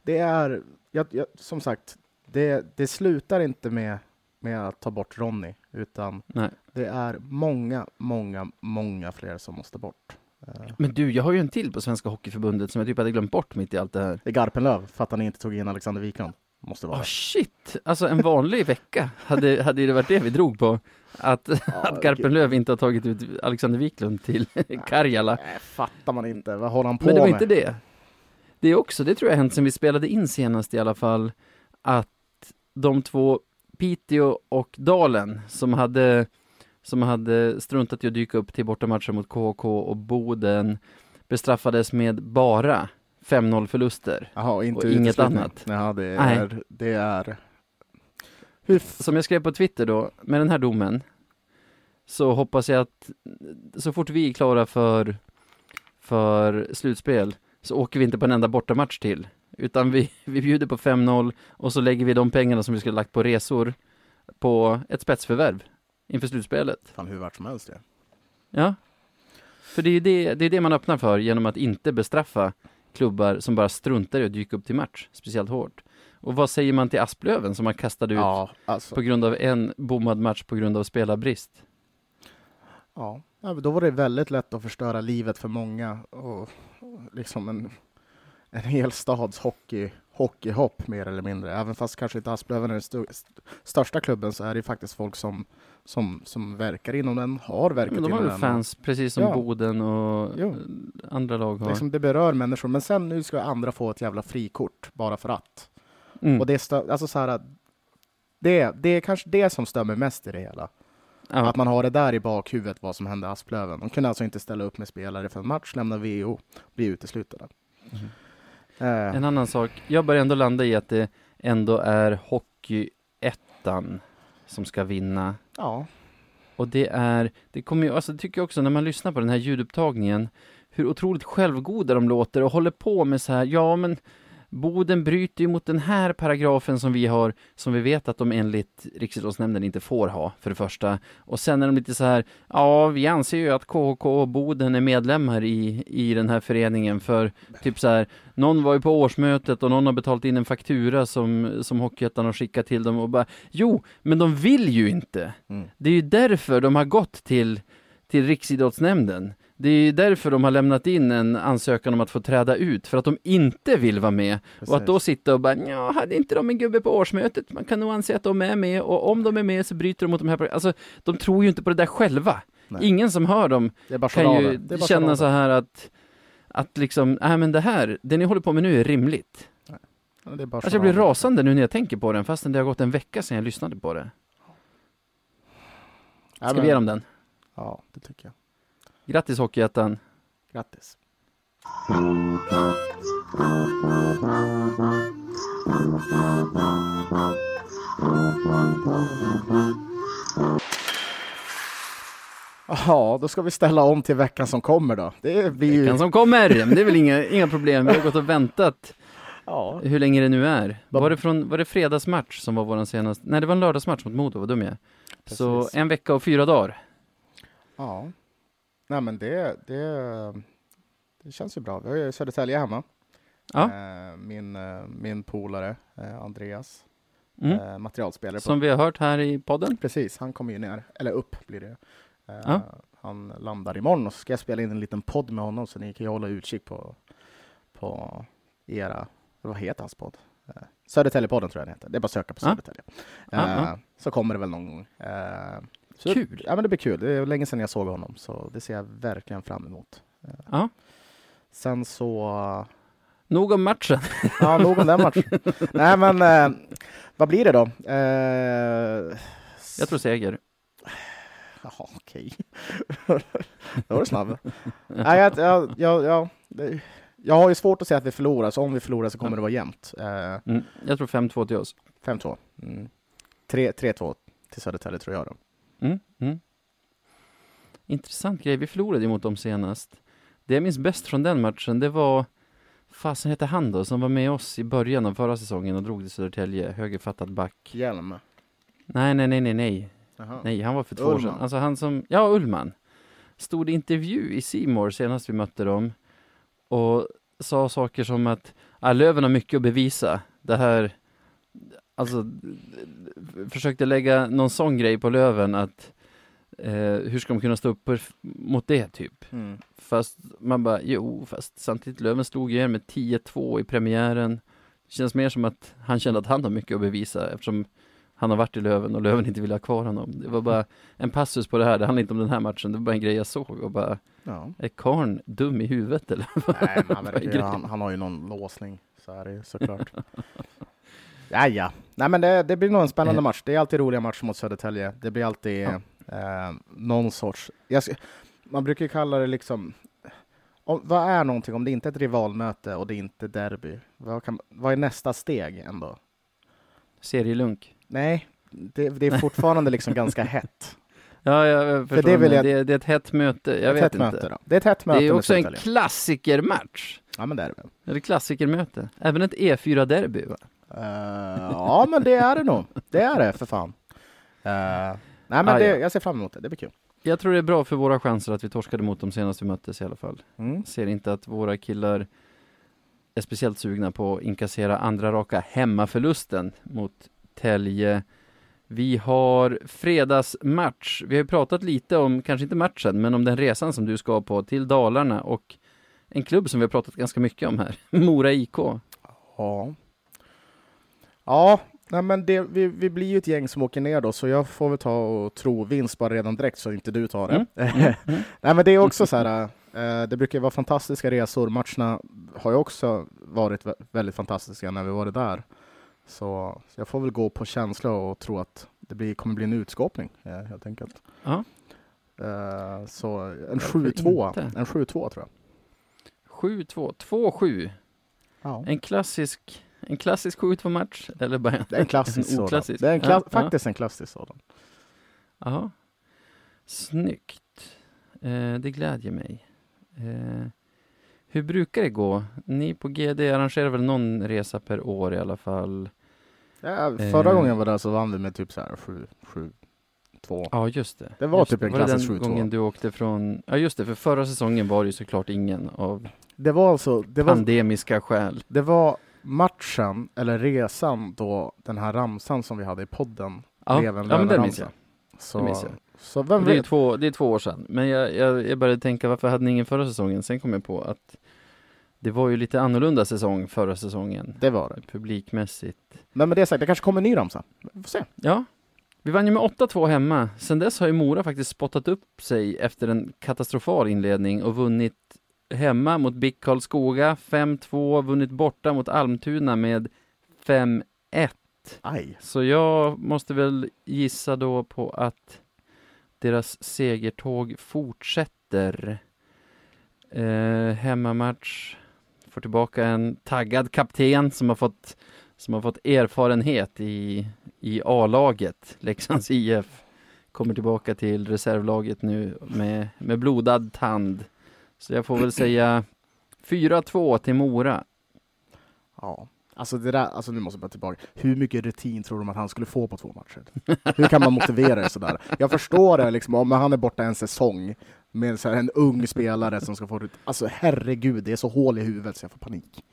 Speaker 1: det är, jag, jag, som sagt, det, det slutar inte med, med att ta bort Ronny, utan
Speaker 2: Nej.
Speaker 1: Det är många, många, många fler som måste bort. Eh,
Speaker 2: Men du, jag har ju en till på Svenska Hockeyförbundet som jag typ hade glömt bort mitt i allt det här.
Speaker 1: Det är Garpenlöv, för att han inte tog in Alexander Wiklund. Måste vara.
Speaker 2: Åh shit! Alltså en vanlig vecka hade, hade det varit det vi drog på. Att, att Garpenlöv inte har tagit ut Alexander Wiklund till Karjala.
Speaker 1: Nej, fattar man inte. Vad håller han på
Speaker 2: Men det var
Speaker 1: med?
Speaker 2: inte det. Det är också, det tror jag hänt sen vi spelade in senast i alla fall, att de två, Piteå och Dalen, som hade, som hade struntat i att dyka upp till bortamatcher mot KK och Boden, bestraffades med bara 5-0 förluster.
Speaker 1: Jaha, inte
Speaker 2: och inget annat.
Speaker 1: Ja, det
Speaker 2: Nej.
Speaker 1: är... Det är...
Speaker 2: Som jag skrev på Twitter då, med den här domen, så hoppas jag att så fort vi är klara för, för slutspel, så åker vi inte på en enda bortamatch till. Utan vi, vi bjuder på 5-0 och så lägger vi de pengarna som vi skulle lagt på resor på ett spetsförvärv inför slutspelet.
Speaker 1: Fan, hur vart som helst det.
Speaker 2: Ja. För det är ju det, det, är det man öppnar för genom att inte bestraffa klubbar som bara struntar i att dyka upp till match, speciellt hårt. Och vad säger man till Asplöven som har kastat ut
Speaker 1: Ja, alltså.
Speaker 2: på grund av en bommad match på grund av spelarbrist.
Speaker 1: Ja. då var det väldigt lätt att förstöra livet för många och, liksom en, en hel stads hockey, hockeyhopp mer eller mindre. Även fast kanske inte Asplöven är den st- största klubben så är det faktiskt folk som, som, som verkar inom den, har verkat
Speaker 2: Men de har
Speaker 1: inom den.
Speaker 2: fans, precis som
Speaker 1: Ja.
Speaker 2: Boden och
Speaker 1: Jo.
Speaker 2: andra lag har.
Speaker 1: Liksom det berör människor, men sen nu ska andra få ett jävla frikort bara för att.
Speaker 2: Mm.
Speaker 1: Och det, stö- alltså så här, det, det är kanske det som mig mest i det hela.
Speaker 2: ja.
Speaker 1: Att man har det där i bakhuvudet, vad som hände Asplöven. De kunde alltså inte ställa upp med spelare för en match, lämna VO, bli uteslutna.
Speaker 2: Mhm.
Speaker 1: Eh,
Speaker 2: En annan sak, jag börjar ändå landa i att det ändå är Hockeyettan som ska vinna.
Speaker 1: ja,
Speaker 2: Och det är, det kommer ju, alltså tycker jag också när man lyssnar på den här ljudupptagningen, hur otroligt självgoda de låter och håller på med så här, ja men Boden bryter ju mot den här paragrafen som vi har, som vi vet att de enligt Riksidrottsnämnden inte får ha, för det första. Och sen är de lite så här, ja, vi anser ju att KK och Boden är medlemmar i, i den här föreningen, för typ så här, någon var ju på årsmötet och någon har betalat in en faktura som, som Hockeyettan har skickat till dem och bara, jo, men de vill ju inte.
Speaker 1: mm.
Speaker 2: Det är ju därför de har gått till, till Riksidrottsnämnden. Det är därför de har lämnat in en ansökan om att få träda ut, för att de inte vill vara med. Och att då sitta och bara, ja, hade inte de en gubbe på årsmötet? Man kan nog anse att de är med, och om de är med så bryter de mot de här... Alltså, de tror ju inte på det där själva.
Speaker 1: Nej.
Speaker 2: Ingen som hör dem kan ju känna så här att, att liksom, nej men det här, det ni håller på med nu är rimligt.
Speaker 1: Ja, det är
Speaker 2: Alltså jag blir rasande nu när jag tänker på den, fastän det har gått en vecka sedan jag lyssnade på det. Ska vi ge dem den?
Speaker 1: Ja, det tycker jag.
Speaker 2: Grattis Hockeyettan!
Speaker 1: Grattis. Jaha, då ska vi ställa om till veckan som kommer då. Det blir ju...
Speaker 2: Veckan som kommer! Men det är väl inga, inga problem, vi har gått och väntat
Speaker 1: Ja.
Speaker 2: hur länge det nu är. Var det, från, var det fredagsmatch som var vår senaste? Nej, det var en lördagsmatch mot Modo, vad dum jag är. Så
Speaker 1: Precis.
Speaker 2: en vecka och fyra dagar.
Speaker 1: Ja. Nej men det, det, det känns ju bra. Vi har ju Södertälje hemma.
Speaker 2: Ja.
Speaker 1: Eh, min, eh, min polare eh, Andreas,
Speaker 2: Mm.
Speaker 1: materialspelare. På.
Speaker 2: Som vi har hört här i podden.
Speaker 1: Precis, han kommer ju ner, eller upp blir det.
Speaker 2: Ja.
Speaker 1: Han landar imorgon och så ska jag spela in en liten podd med honom så ni kan ju hålla utkik på, på era, vad heter hans podd? Södertäljepodden tror jag den heter. Det är bara att söka på. Södertälje.
Speaker 2: Ja, ja.
Speaker 1: Så kommer det väl någon gång. Eh, så
Speaker 2: Kul!
Speaker 1: Ja men det blir kul. Det är länge sedan jag såg honom så det ser jag verkligen fram emot. Eh,
Speaker 2: Ja.
Speaker 1: Sen så,
Speaker 2: Nog om matchen.
Speaker 1: ja nog om den matchen. Nej men eh, vad blir det då? Eh,
Speaker 2: Jag tror seger.
Speaker 1: Jaha, okej. Då var du snabb. Nej, jag, jag, jag, jag, det- jag har ju svårt att säga att vi förlorar, så om vi förlorar så kommer det vara jämnt. Eh,
Speaker 2: Mm. Jag tror 5-2 till oss.
Speaker 1: 5-2. Mm. 3 3-2 till Södertälje tror jag. Då.
Speaker 2: Mm, mm. Intressant grej. Vi förlorade ju mot dem senast. Det jag minns bäst från den matchen, det var fasen hette han då, som var med oss i början av förra säsongen och drog till Södertälje, högerfattad back.
Speaker 1: Hjelm.
Speaker 2: Nej, nej, nej, nej, nej.
Speaker 1: Jaha.
Speaker 2: Nej, han var för två år sedan.
Speaker 1: Ullman.
Speaker 2: Alltså han som, ja, Ullman. Stod i intervju i Simor senast vi mötte dem och sa saker som att ah, Löven har mycket att bevisa. Det här, alltså, försökte lägga någon sån grej på Löven att eh, hur ska de kunna stå upp mot det typ?
Speaker 1: Mm.
Speaker 2: Fast man bara, jo, fast samtidigt Löven slog ju med 10-2 i premiären. Det känns mer som att han kände att han har mycket att bevisa eftersom han har varit i Löven och Löven inte vill ha kvar honom. Det var bara en passus på det här, det handlar inte om den här matchen, det var bara en grej jag såg och bara,
Speaker 1: Ja.
Speaker 2: är karln dum i huvudet eller?
Speaker 1: Nej, han, han, han har ju någon låsning. Så är det ju såklart. ja, ja. Nej, men det, det blir nog en spännande match. Det är alltid roliga matcher mot Södertälje. Det blir alltid
Speaker 2: Ja.
Speaker 1: eh, någon sorts... Ska- man brukar ju kalla det liksom... Om, vad är någonting om det inte är ett rivalmöte och det är inte derby? Vad, kan, vad är nästa steg ändå?
Speaker 2: Serielunk.
Speaker 1: Nej, det, det är fortfarande liksom ganska hett.
Speaker 2: Ja, jag förstår.
Speaker 1: det
Speaker 2: Det,
Speaker 1: vill jag-
Speaker 2: det, det är ett hett möte, jag vet inte.
Speaker 1: möte. Det är ett hett möte
Speaker 2: Det är också en klassikermatch.
Speaker 1: Ja, men det är det väl.
Speaker 2: Eller klassikermöte. Även ett E4-derby va?
Speaker 1: Eh, ja, men det är det nog. Det är det, för fan. Eh, nej, men
Speaker 2: Ah,
Speaker 1: det,
Speaker 2: ja.
Speaker 1: jag ser fram emot det. Det blir kul.
Speaker 2: Jag tror det är bra för våra chanser att vi torskade mot dem senast vi möttes i alla fall.
Speaker 1: Mm.
Speaker 2: Ser inte att våra killar är speciellt sugna på att inkassera andra raka hemmaförlusten mot Tälje. Vi har fredagsmatch. Vi har ju pratat lite om, kanske inte matchen, men om den resan som du ska på till Dalarna och en klubb som vi har pratat ganska mycket om här, Mora IK.
Speaker 1: Ja. Ja, nej, men det, vi, vi blir ju ett gäng som åker ner då, så jag får väl ta och tro vinst bara redan direkt så inte du tar det.
Speaker 2: Mm,
Speaker 1: nej, men det är också så här, eh, det brukar vara fantastiska resor. Matcherna har ju också varit vä- väldigt fantastiska när vi varit där. Så, så jag får väl gå på känsla och tro att det blir, kommer bli en utskåpning eh, helt enkelt.
Speaker 2: Ja.
Speaker 1: Eh, så en
Speaker 2: Varför
Speaker 1: 7-2,
Speaker 2: inte?
Speaker 1: en 7-2 tror jag.
Speaker 2: 7-2, 2-7.
Speaker 1: Ja.
Speaker 2: En klassisk, en klassisk 7-2 match, eller bara
Speaker 1: Det är en klassisk sådan.
Speaker 2: oklassisk?
Speaker 1: Det är en kla-
Speaker 2: Ja, ja.
Speaker 1: faktiskt en klassisk sådan.
Speaker 2: Ja, snyggt. Eh, det glädjer mig. Eh, hur brukar det gå? Ni på GD arrangerar väl någon resa per år i alla fall?
Speaker 1: Ja, förra
Speaker 2: Eh.
Speaker 1: gången var där så vann vi med typ så här 7, 7, 2.
Speaker 2: Ja, just det.
Speaker 1: Det var
Speaker 2: just
Speaker 1: typ en
Speaker 2: Var det
Speaker 1: klassisk
Speaker 2: den
Speaker 1: 7-2.
Speaker 2: gången du åkte från... Ja, just det, för förra säsongen var det ju såklart ingen av
Speaker 1: Det var alltså, det var,
Speaker 2: pandemiska skäl.
Speaker 1: det var matchen, eller resan då den här ramsan som vi hade i podden
Speaker 2: Ja,
Speaker 1: blev en
Speaker 2: ja men den minns jag.
Speaker 1: Så,
Speaker 2: minns jag.
Speaker 1: så vem
Speaker 2: Det är,
Speaker 1: vet?
Speaker 2: två, det är två år sedan. Men jag, jag, jag började tänka, varför hade ni ingen förra säsongen? Sen kom jag på att det var ju lite annorlunda säsong förra säsongen.
Speaker 1: Det var det.
Speaker 2: Publikmässigt.
Speaker 1: Men med det sagt, det kanske kommer en ny ramsa. Vi får se.
Speaker 2: Ja, vi vann ju med 8-2 hemma. Sen dess har ju Mora faktiskt spottat upp sig efter en katastrofal inledning och vunnit hemma mot BIK Karlskoga 5-2, vunnit borta mot Almtuna med 5-1.
Speaker 1: Aj.
Speaker 2: Så jag måste väl gissa då på att deras segertåg fortsätter. Eh, hemmamatch, får tillbaka en taggad kapten som har fått, som har fått erfarenhet i, i A-laget. Leksands IF kommer tillbaka till reservlaget nu med, med blodad tand. Så jag får väl säga 4-2 till Mora.
Speaker 1: Ja. Alltså det där, alltså nu måste jag bara tillbaka. Hur mycket rutin tror de att han skulle få på två matcher? Hur kan man motivera det sådär? Jag förstår det liksom, om han är borta en säsong med så en ung spelare som ska få rut- Alltså herregud, det är så hål i huvudet så jag får panik.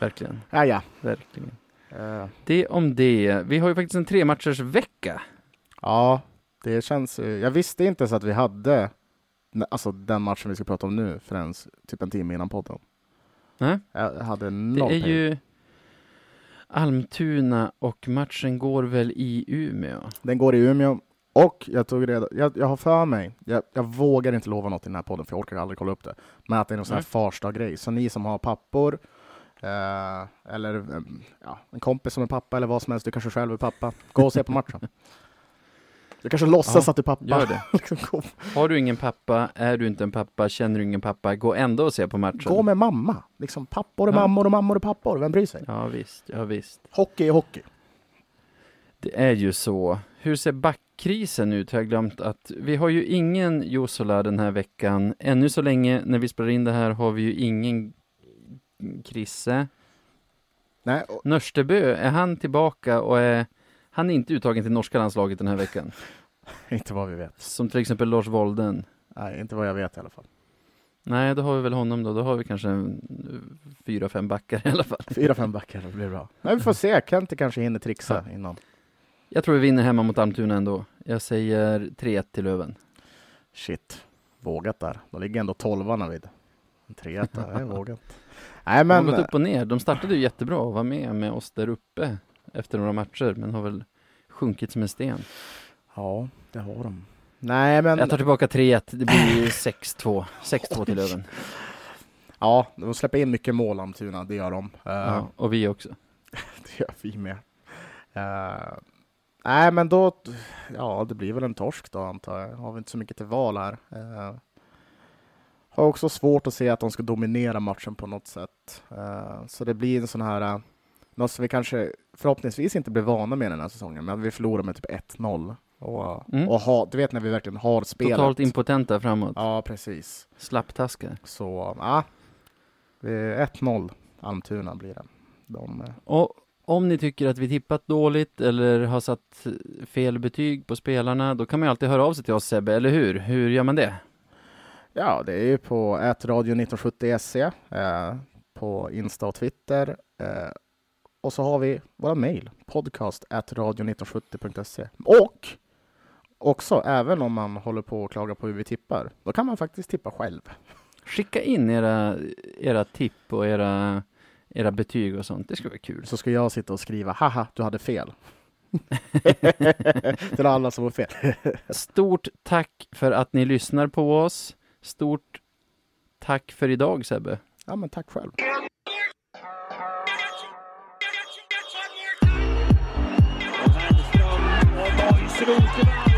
Speaker 2: Verkligen,
Speaker 1: Ja, ja.
Speaker 2: verkligen.
Speaker 1: Eh,
Speaker 2: Det om det. Vi har ju faktiskt en tre matchers vecka.
Speaker 1: ja, det känns Jag visste inte så att vi hade alltså den matchen vi ska prata om nu förrän typ en timme innan podden.
Speaker 2: Nej,
Speaker 1: Jag hade
Speaker 2: det
Speaker 1: noll
Speaker 2: är
Speaker 1: pejl.
Speaker 2: ju Almtuna och matchen går väl i Umeå.
Speaker 1: Den går i Umeå och jag tog reda, jag, jag har för mig, jag, jag vågar inte lova något i den här podden för jag orkar aldrig kolla upp det, men att det är någon sån här. Farsta-grej. Så ni som har pappor, eh, eller eh, ja, en kompis som är pappa eller vad som helst, du kanske själv är pappa, gå och se på matchen. Du kanske låtsas
Speaker 2: Ja,
Speaker 1: att du är pappa.
Speaker 2: Gör det.
Speaker 1: Liksom,
Speaker 2: Har du ingen pappa, är du inte en pappa, känner du ingen pappa, gå ändå och se på matchen.
Speaker 1: gå med mamma. Liksom, pappor är
Speaker 2: Ja.
Speaker 1: mammor och mammor är pappor, vem bryr sig?
Speaker 2: Ja visst, ja visst.
Speaker 1: Hockey är hockey.
Speaker 2: Det är ju så. Hur ser krisen ut har jag glömt att vi har ju ingen Josola den här veckan. Ännu så länge när vi spelar in det här har vi ju ingen Krisse.
Speaker 1: Nej, och,
Speaker 2: Nörstebö, är han tillbaka och är han är inte uttagen till norska landslaget den här veckan?
Speaker 1: inte vad vi vet.
Speaker 2: Som till exempel Lars Volden.
Speaker 1: Nej, inte vad jag vet i alla fall.
Speaker 2: Nej, då har vi väl honom då. Då har vi kanske en, eh, fyra, fem backar i alla fall.
Speaker 1: Fyra, fem backar, det blir bra. Men vi får se, Kente kanske hinner trixa innan.
Speaker 2: Jag tror vi vinner hemma mot Almtuna ändå. Jag säger 3-1 till Löven.
Speaker 1: Shit, vågat där. De ligger ändå tolvarna vid. En trea, det är vågat. Nej
Speaker 2: De
Speaker 1: men,
Speaker 2: har gått upp och ner. De startade ju jättebra och var med med oss där uppe efter några matcher, men har väl sjunkit som en sten.
Speaker 1: ja det har de. Nej men,
Speaker 2: Jag tar tillbaka 3-1. Det blir ju 6-2. 6-2 till Löven.
Speaker 1: ja, de släpper in mycket mål Almtuna, det gör de. Eh,
Speaker 2: Ja, och vi också.
Speaker 1: Det gör vi med. Eh, nej, men då, ja, det blir väl en torsk då antar jag. Har vi inte så mycket till val här. Eh, har också svårt att se att de ska dominera matchen på något sätt. Eh, så det blir en sån här, uh, något som vi kanske förhoppningsvis inte blir vana med den här säsongen, men vi förlorar med typ 1-0. Och,
Speaker 2: Mm.
Speaker 1: och ha, du vet när vi verkligen har spelet.
Speaker 2: Totalt impotenta framåt.
Speaker 1: Ja, precis.
Speaker 2: Slapptaskar.
Speaker 1: Så, ja. Det är 1-0 Almtuna blir det. De, eh,
Speaker 2: Och om ni tycker att vi tippat dåligt eller har satt fel betyg på spelarna, då kan man ju alltid höra av sig till oss Sebbe, eller hur? Hur gör man det?
Speaker 1: Ja, det är ju på ätradio1970se, eh, på Insta och Twitter. Eh, och så har vi våra mejl, podcast radio1970.se. Och också, även om man håller på och klagar på hur vi tippar, då kan man faktiskt tippa själv.
Speaker 2: Skicka in era, era tipp och era, era betyg och sånt. Det skulle vara kul.
Speaker 1: Så ska jag sitta och skriva, haha, du hade fel. Till alla som har fel.
Speaker 2: Stort tack för att ni lyssnar på oss. Stort tack för idag Sebbe.
Speaker 1: Ja, men tack själv.
Speaker 4: segundo final.